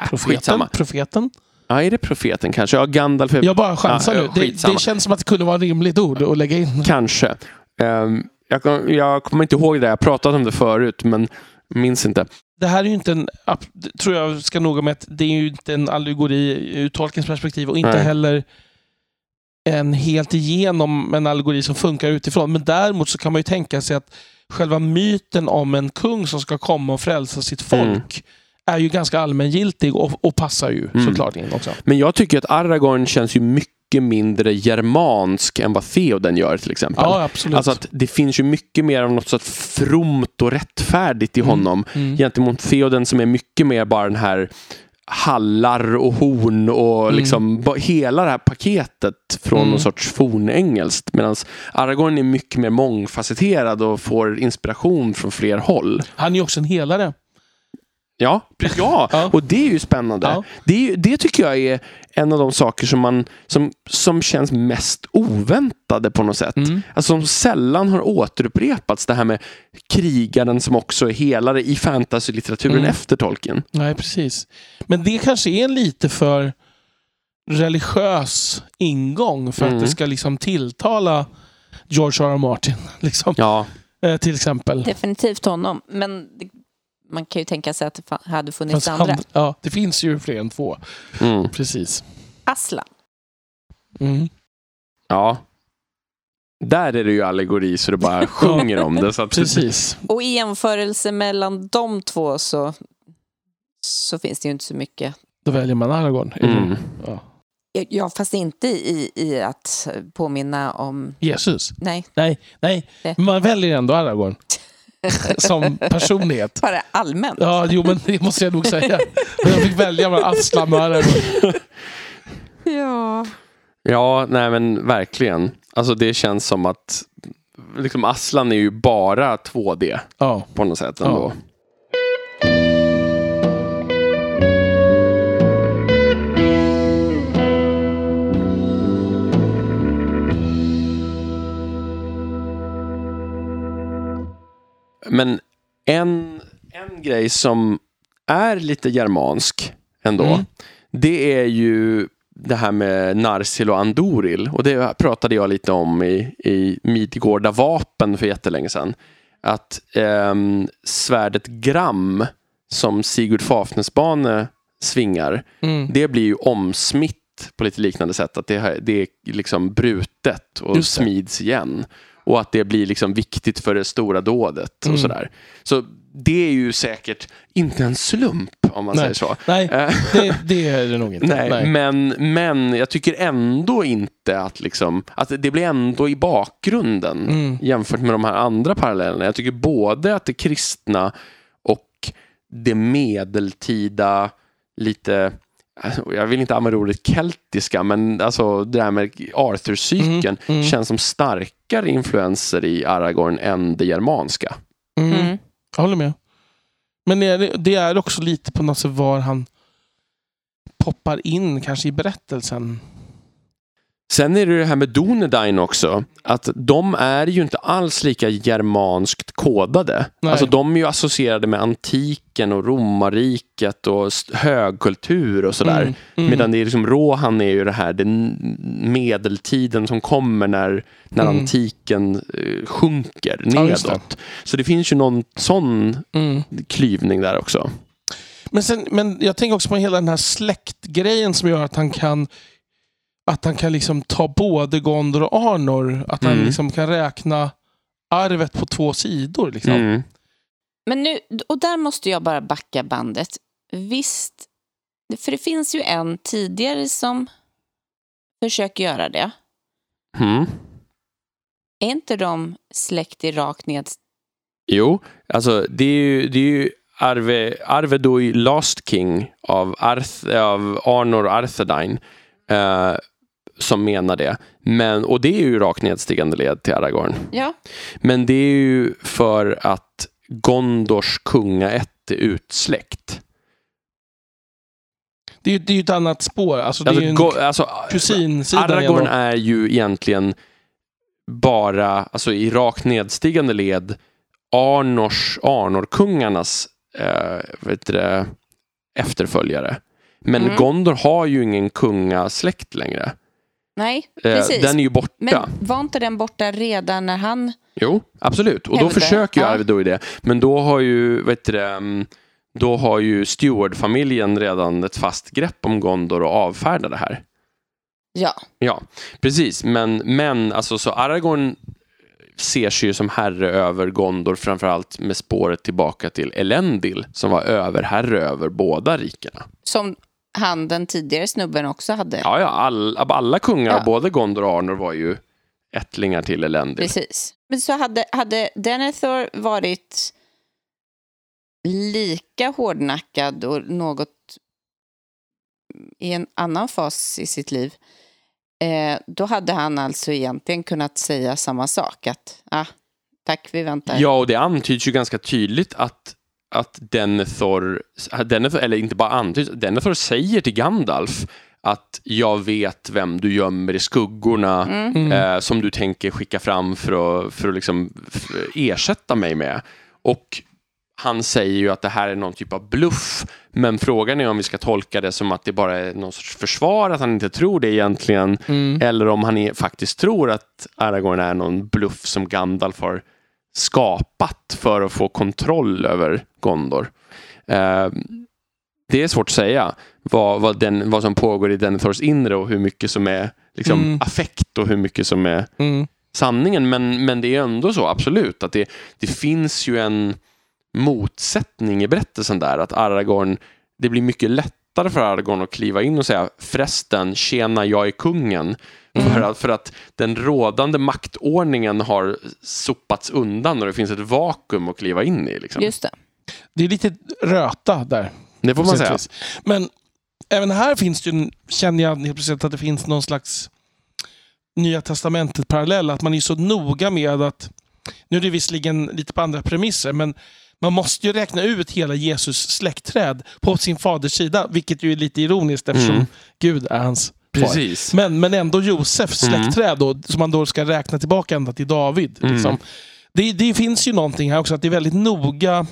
Äh, profeten. skitsamma. profeten. Ja, är det profeten kanske? Ja, Gandalf är Jag bara chansar Ja, nu. Det, det känns som att det kunde vara ett rimligt ord att lägga in. Kanske. Ehm, jag, jag kommer inte ihåg det, jag har pratat om det förut, men minns inte. Det här är ju inte en, tror jag ska noga med att det är ju inte en allegori ur Tolkiens perspektiv och inte Nej. heller en helt igenom en allegori som funkar utifrån. Men däremot så kan man ju tänka sig att själva myten om en kung som ska komma och frälsa sitt folk är ju ganska allmängiltig och, och passar ju Mm. såklart in också. Men jag tycker att Aragorn känns ju mycket mindre germansk än vad Theoden gör till exempel. Ja, absolut. Alltså att det finns ju mycket mer av något så fromt och rättfärdigt i Mm. honom Mm. gentemot Theoden som är mycket mer bara den här hallar och horn och Mm. liksom ba- hela det här paketet från Mm. någon sorts fornengelskt. Medan Aragorn är mycket mer mångfacetterad och får inspiration från fler håll. Han är ju också en helare. Ja, ja. Ja. och det är ju spännande. Ja. Det, det tycker jag är en av de saker som, man, som, som känns mest oväntade på något sätt. Mm. Alltså som sällan har återupprepats. Det här med krigaren som också är helare i fantasy-litteraturen Mm. efter Tolkien. Nej, precis. Men det kanske är en lite för religiös ingång för Mm. att det ska liksom tilltala George R. R. Martin. Liksom, Ja, eh, till exempel. Definitivt honom. Men det, man kan ju tänka sig att det hade funnits Fast andra. han, ja, det finns ju fler än två. mm. Precis. Aslan. Mm. ja. Där är det ju allegori så det bara sjunger om det. Så att, Precis. Och i jämförelse mellan de två så, så finns det ju inte så mycket. Då väljer man Aragorn. Mm. Ja. Ja, fast inte i, i att påminna om... Jesus. Nej, Nej, nej. Det. Man väljer ändå Aragorn. Som personlighet. bara allmänt. Ja, jo, men det måste jag nog säga. Men jag fick välja mellan Aslan och Aragorn. Ja. Ja, nej men verkligen. Alltså det känns som att liksom Aslan är ju bara 2D Ja. på något sätt ändå. Men en, en grej som är lite germansk ändå, Mm. det är ju det här med Narsil och Andoril. Och det pratade jag lite om i, i Midgårda vapen för jättelänge sedan. Att ehm, svärdet Gram som Sigurd Fafnesbane svingar, Mm. det blir ju omsmitt på lite liknande sätt. Att det, det är liksom brutet och smids igen. Och att det blir liksom viktigt för det stora dådet Mm. och sådär. Så det är ju säkert inte en slump om man Nej. säger så. Nej, Eh, det, det är det nog inte. Nej, Men, men jag tycker ändå inte att, liksom, att det blir ändå i bakgrunden Mm. jämfört med de här andra parallellerna. Jag tycker både att det kristna och det medeltida, lite, alltså, jag vill inte använda ordet keltiska, men alltså det här med Arthur-cykeln Mm, mm. känns som starkare influenser i Aragorn än det germanska. Mm. Mm. Jag håller med. Men det är, det är också lite på något sätt var han poppar in kanske i berättelsen. Sen är det det här med Dunedain också. Att de är ju inte alls lika germanskt kodade. Nej. Alltså de är ju associerade med antiken och romarriket och högkultur och sådär. Mm, mm. Medan det är liksom Rohan är ju det här den medeltiden som kommer när, när Mm. antiken eh, sjunker Ja, just det. nedåt. Så det finns ju någon sån Mm. klyvning där också. Men, sen, men jag tänker också på hela den här släktgrejen som gör att han kan att han kan liksom ta både Gondor och Arnor. Att han Mm. liksom kan räkna arvet på två sidor. Liksom. Mm. Men nu, och där måste jag bara backa bandet. Visst, för det finns ju en tidigare som försöker göra det. Mm. Är inte de släkt i rakt ned? Jo, alltså det är ju, det är ju Arve, Arve då i Last King av, Arth, av Arnor Arthedain eh, som menar det. Men, och det är ju rakt nedstigande led till Aragorn. Ja, Men det är ju för att Gondors kungaätt är utsläckt. Det, är, ju- det är ju ett annat spår. Alltså, det är Alltså, ju en Go- alltså, kusinsidan. Aragorn ändå. är ju egentligen bara, alltså i rakt nedstigande led, Arnors, Arnorkungarnas eh, vet det, efterföljare. Men Mm. Gondor har ju ingen kungasläkt längre. Nej, Eh, precis. den är ju borta. Men var inte den borta redan när han... Jo, absolut. Och då Helvete. försöker ju Ja. Det. Men då har ju, vet du mm, då har ju Steward-familjen redan ett fast grepp om Gondor och avfärdar det här. Ja, Ja, precis. Men, men alltså så Aragorn ser sig ju som herre över Gondor framförallt med spåret tillbaka till Elendil som var överherre över båda rikena. som han, den tidigare snubben, också hade. Ja, ja, all, alla kungar Ja. både Gondor och Arnor var ju ättlingar till Elendil. Precis. Men så hade, hade Denethor varit lika hårdnackad och något i en annan fas i sitt liv, eh, då hade han alltså egentligen kunnat säga samma sak. Att, ah, tack, vi väntar. Ja, och det antyds ju ganska tydligt att, att Denethor, Denethor, eller inte bara antyds, Denethor säger till Gandalf att jag vet vem du gömmer i skuggorna Mm. Eh, som du tänker skicka fram för att, för att liksom, ersätta mig med. Och han säger ju att det här är någon typ av bluff, men frågan är om vi ska tolka det som att det bara är någon sorts försvar, att han inte tror det egentligen, Mm. eller om han är, faktiskt tror att Aragorn är någon bluff som Gandalf har skapat för att få kontroll över Gondor. Eh, det är svårt att säga vad, vad, den, vad som pågår i Denethors inre och hur mycket som är liksom, Mm. affekt och hur mycket som är Mm. sanningen. Men, men det är ändå så, absolut, att det, det finns ju en motsättning i berättelsen där. Att Aragorn, det blir mycket lättare för Aragorn att kliva in och säga förresten, tjena, jag är kungen. Mm. För, att, för att den rådande maktordningen har sopats undan och det finns ett vakuum att kliva in i. Liksom. Just det. Det är lite röta där. Det får man säga. vis. Men även här finns det ju, känner jag helt plötsligt att det finns någon slags Nya Testamentet parallell. Att man är så noga med att, nu är det visserligen lite på andra premisser, men man måste ju räkna ut hela Jesus släktträd på sin faders sida, vilket ju är lite ironiskt eftersom Mm. Gud är hans far. Precis. Men, men ändå Josefs Mm. släktträd då, som man då ska räkna tillbaka ända till David. Mm. Liksom. Det, det finns ju någonting här också, att det är väldigt noga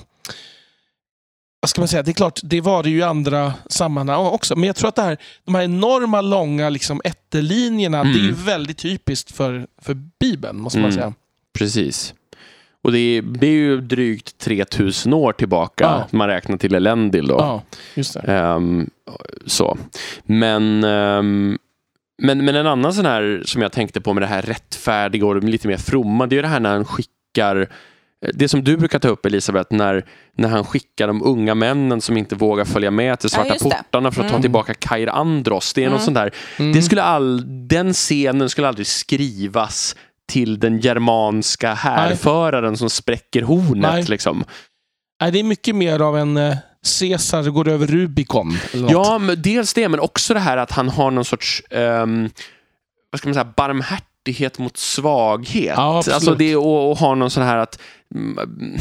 vad ska man säga, det är klart, det var det ju i andra sammanhang också. Men jag tror att det här, de här enorma långa liksom, ätterlinjerna, Mm. det är ju väldigt typiskt för, för Bibeln, måste man Mm. säga. Precis. Och det är, det är ju drygt 3000 år tillbaka, Ja. man räknar till Elendil då. Ja, just det. Ehm, så. Men, ehm, men, men en annan sån här som jag tänkte på med det här rättfärdiga och lite mer fromma, det är ju det här när han skickar det som du brukar ta upp Elisabeth, när, när han skickar de unga männen som inte vågar följa med till Svarta det. portarna för att ta Mm. tillbaka Kair Andros. Det är något sånt där. Mm. Det skulle all, den scenen skulle aldrig skrivas till den germanska härföraren som spräcker hornet. Nej. Liksom. Nej, det är mycket mer av en eh, Caesar går över Rubicon. Ja, dels det, men också det här att han har någon sorts ehm, vad ska man säga, barmhärtighet mot svaghet. Ja, absolut. alltså det och, och ha någon sån här att mm,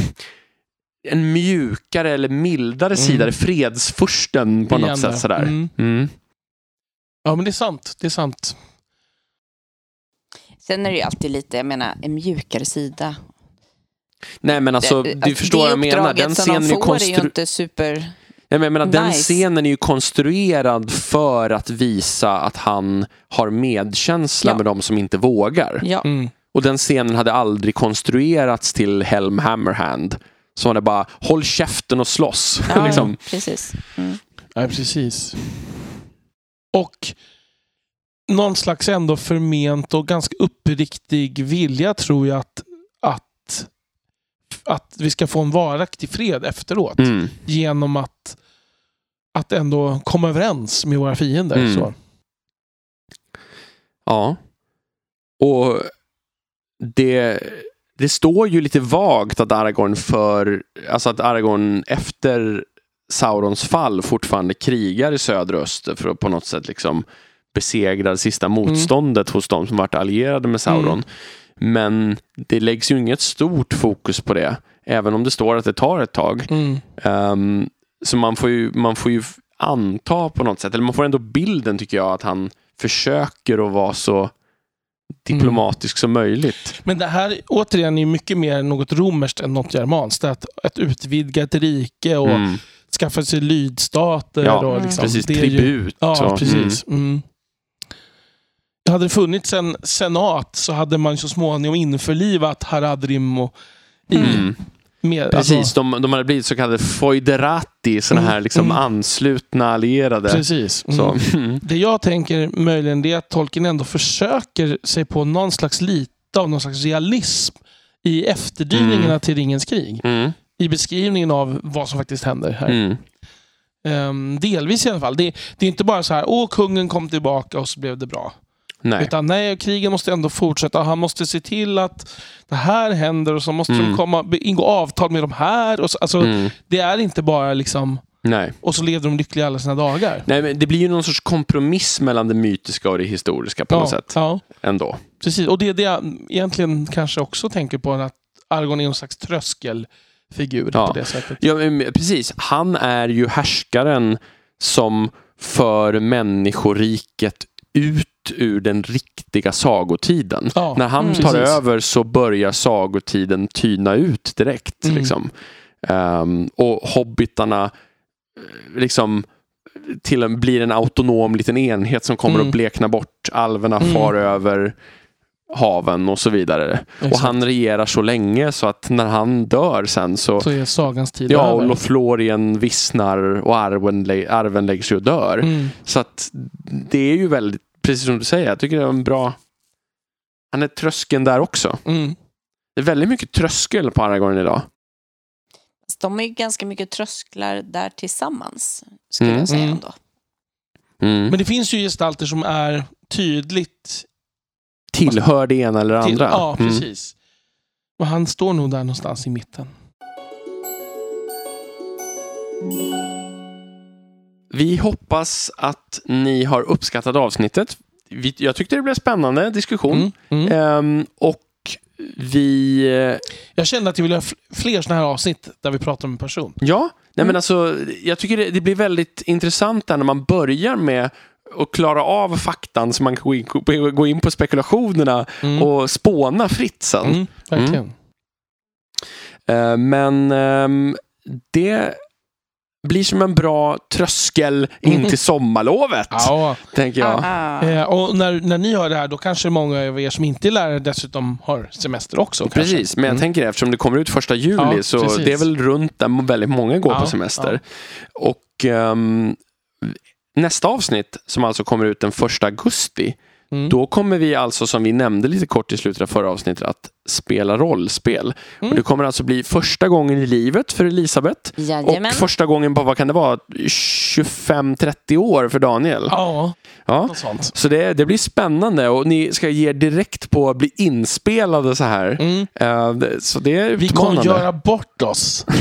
en mjukare eller mildare sida, Mm. fredsfursten på något sätt. där. Sådär. Mm. Mm. Ja, men det är sant. Det är sant. Sen är det ju alltid lite, jag menar, en mjukare sida. Nej men alltså, Det- du förstår vad jag menar. Den som scenen de får är ju inte super... Nej, men jag menar, Den Nice. scenen är ju konstruerad för att visa att han har medkänsla Ja. med de som inte vågar. Ja, Mm. Och den scenen hade aldrig konstruerats till Helm Hammerhand. Så var det bara, håll käften och slåss. ja liksom. precis. Mm. Ja, precis. Och någon slags ändå förment och ganska uppriktig vilja tror jag att, att, att vi ska få en varaktig fred efteråt. mm. Genom att, att ändå komma överens med våra fiender. Mm. Så. Ja. Och det, det står ju lite vagt att Aragorn för, alltså att Aragorn efter Saurons fall fortfarande krigar i södra öster för att på något sätt liksom besegra det sista motståndet hos de som varit allierade med Sauron. Mm. Men det läggs ju inget stort fokus på det, även om det står att det tar ett tag. Mm. Ehm, så man får, ju, man får ju anta på något sätt, eller man får ändå bilden tycker jag att han försöker att vara så diplomatisk som möjligt. Men det här återigen är mycket mer något romerskt än något germanskt. Att, ett utvidgat rike och Mm. skaffa sig lydstater. Ja, och Mm. liksom, Precis, är ju- tribut. Ja, så. precis. Mm. Hade det funnits en senat så hade man så småningom införlivat Haradrim och i, Mm. Med, Precis, Alltså, de, de hade blivit så kallade foiderati, sådana Mm, här liksom mm. anslutna allierade. precis. Mm. Mm. Det jag tänker möjligen är att Tolkien ändå försöker sig på någon slags lite av någon slags realism i efterdyningarna Mm. till Ringens krig. Mm. I beskrivningen av vad som faktiskt händer här. Ehm, delvis i alla fall. Det, det är inte bara så här, åh kungen kom tillbaka och så blev det bra. Nej. Utan nej, krigen måste ändå fortsätta. Han måste se till att det här händer och så måste Mm. de komma, ingå avtal med de här. Och så, alltså, Mm. Det är inte bara liksom, Nej. och så levde de lyckliga alla sina dagar. Nej, men det blir ju någon sorts kompromiss mellan det mytiska och det historiska på ja, något sätt. Ja, Ändå. precis. Och det är det jag egentligen kanske också tänker på, att Argon är någon slags tröskelfigur Ja. på det sättet. Ja, men precis. Han är ju härskaren som för människoriket ut ur den riktiga sagotiden. Ja, När han Mm. tar precis. över så börjar sagotiden tyna ut direkt. Mm. Liksom. Ehm, och hobbitarna eh, liksom till en, blir en autonom liten enhet som kommer Mm. att blekna bort. Alverna Mm. far över haven och så vidare. Och Exakt. han regerar så länge så att när han dör sen så Så är sagans tid Ja, och. Lothlorien vissnar och arven, arven lägger sig och dör. Mm. Så att det är ju väldigt, precis som du säger, jag tycker det är en bra... Han är tröskeln där också. Mm. Det är väldigt mycket tröskel på Aragorn idag. De är ju ganska mycket trösklar där tillsammans, skulle Mm. jag säga Mm. ändå. Mm. Men det finns ju gestalter som är tydligt Tillhör det ena eller det till. andra. Ja, Mm. precis. Och han står nog där någonstans i mitten. Vi hoppas att ni har uppskattat avsnittet. Vi, jag tyckte det blev spännande diskussion. Mm. Mm. Ehm, och vi... eh, Jag kände att jag ville ha fl- fler sådana här avsnitt där vi pratar om en person. Ja, nej Mm. men alltså, jag tycker det, det blir väldigt intressant där när man börjar med att klara av faktan så man kan gå in, gå in på spekulationerna Mm. och spåna fritt sen. Mm, verkligen. Eh, men ehm, det blir som en bra tröskel in Mm. till sommarlovet, Ja. tänker jag. Ah. Eh, och när, när ni hör det här, då kanske många av er som inte är lärare dessutom har semester också. Precis, kanske. men jag Mm. tänker eftersom det kommer ut första juli Ja, så precis. det är väl runt där väldigt många går Ja, på semester. Och ehm, nästa avsnitt som alltså kommer ut den första augusti Mm. Då kommer vi alltså, som vi nämnde lite kort i slutet av förra avsnittet, att spela rollspel. Mm. Och det kommer alltså bli första gången i livet för Elisabeth. Jajamän. Och första gången på, vad kan det vara, 25-30 år för Daniel. Ja, Ja. något sånt. Så det, det blir spännande och ni ska ge er direkt på att bli inspelade så här. Mm. Eh, så det är Vi kommer utmanande. göra bort oss.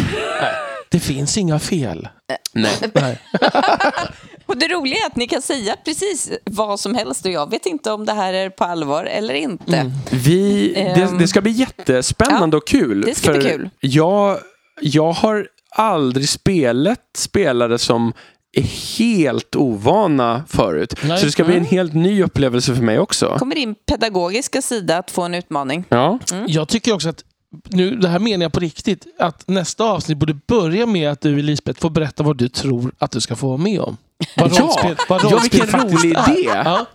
Det finns inga fel. Nej. Nej. Och det roliga är att ni kan säga precis vad som helst och jag vet inte om det här är på allvar eller inte. Mm. Vi, det, Ehm. det ska bli jättespännande och kul. det ska bli kul. Jag, jag har aldrig spelat spelare som är helt ovana förut. Nej. Så det ska bli en helt ny upplevelse för mig också. Kommer din pedagogiska sida att få en utmaning? Ja, Jag tycker också att, nu, det här menar jag på riktigt, att nästa avsnitt borde börja med att du Elisabeth får berätta vad du tror att du ska få vara med om. Vad Ja! rollspel, vad Ja, rollspel vilken faktiskt rolig idé! Ja.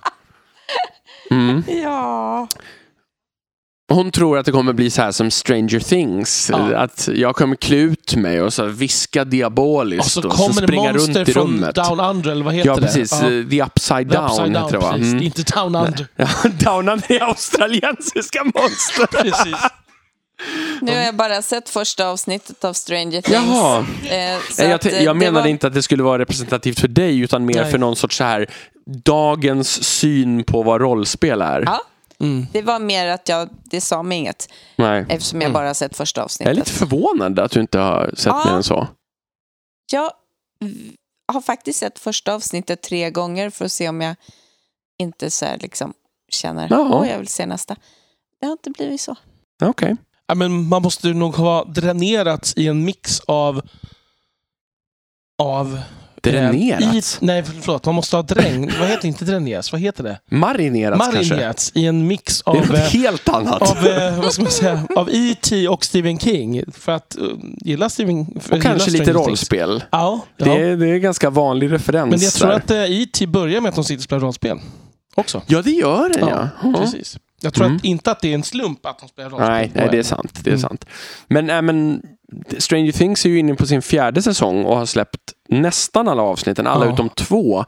mm. Ja. Hon tror att det kommer bli så här som Stranger Things. Ja. Att jag kommer klä ut mig och så viska diaboliskt Och så och, det springa monster runt i från rummet. Down Under, eller vad heter Ja, det? precis. Ja. Eh, The Upside The Down, Upside heter det va? precis. Mm. Inte Down Under. Ja, down Under är australiensiska monster. Precis. Nu har jag bara sett första avsnittet av Stranger Things. Jaha. Eh, jag, att, eh, jag det menade var- inte att det skulle vara representativt för dig utan mer Nej. för någon sorts så här dagens syn på vad rollspel är. Ja, Mm. det var mer att jag, det sa mig inget Nej. eftersom jag bara har sett första Jag är avsnittet. lite förvånad att du inte har sett Ja. mer än så. Jag har faktiskt sett första avsnittet tre gånger för att se om jag inte så här liksom känner åh, jag vill se nästa. Det har inte blivit så. Okej. Ja, men man måste nog ha dränerats i en mix av... av Dränerats? I, nej, förlåt. Man måste ha dräng... vad heter inte dränerats? Vad heter det? Marinerats kanske? Marinerats i en mix Det är av... något eh, helt annat. av, eh, vad ska man säga, av E.T. och Stephen King. För att uh, gilla Stephen... Och kanske lite Stranger Things. rollspel. Ja, ja. Det, är, det är ganska vanlig referens. men jag tror där. att E.T. börjar med att de sitter och spelar rollspel. Också. Ja, det gör den. Ja, Ja. precis. Jag tror Mm. att, inte att det är en slump att de spelar rollspel. Nej, nej, det är sant. Det är Mm. sant. Men, äh, men Stranger Things är ju inne på sin fjärde säsong och har släppt nästan alla avsnitten, alla Ja. utom två,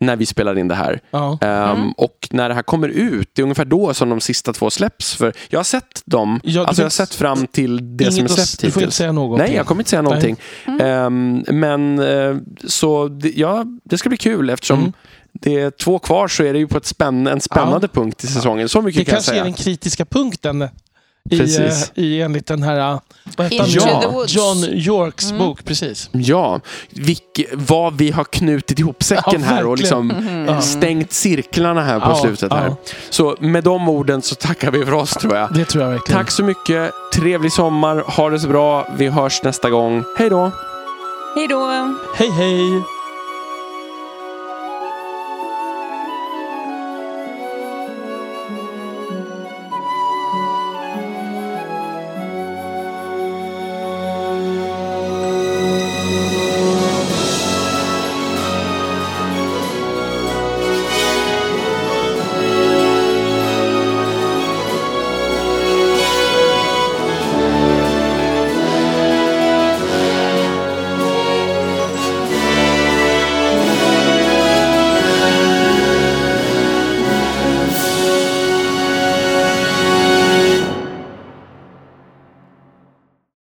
när vi spelar in det här. Ja. Ehm, Och när det här kommer ut, det är ungefär då som de sista två släpps. För jag har sett dem, Ja, alltså jag har sett fram till det som är släppt Du får inte säga något. Nej, jag kommer inte säga någonting. Mm. Ehm, men eh, så det, ja, det ska bli kul eftersom Mm. Det är två kvar så är det ju på ett spänn, en spännande punkt i säsongen. Så mycket Det kan jag kanske är säga. den kritiska punkten i, Precis. eh, i enligt den här... eh, Vad heter Ja. John Yorks Mm. bok, precis. Ja, vilk, vad vi har knutit ihop säcken Ja, här och liksom. Ja. stängt cirklarna här på Ja, slutet. här. ja. Så med de orden så tackar vi för oss tror jag. Det tror jag verkligen. Tack så mycket, trevlig sommar, ha det så bra, vi hörs nästa gång. Hej då! Hej då! Hej, hej!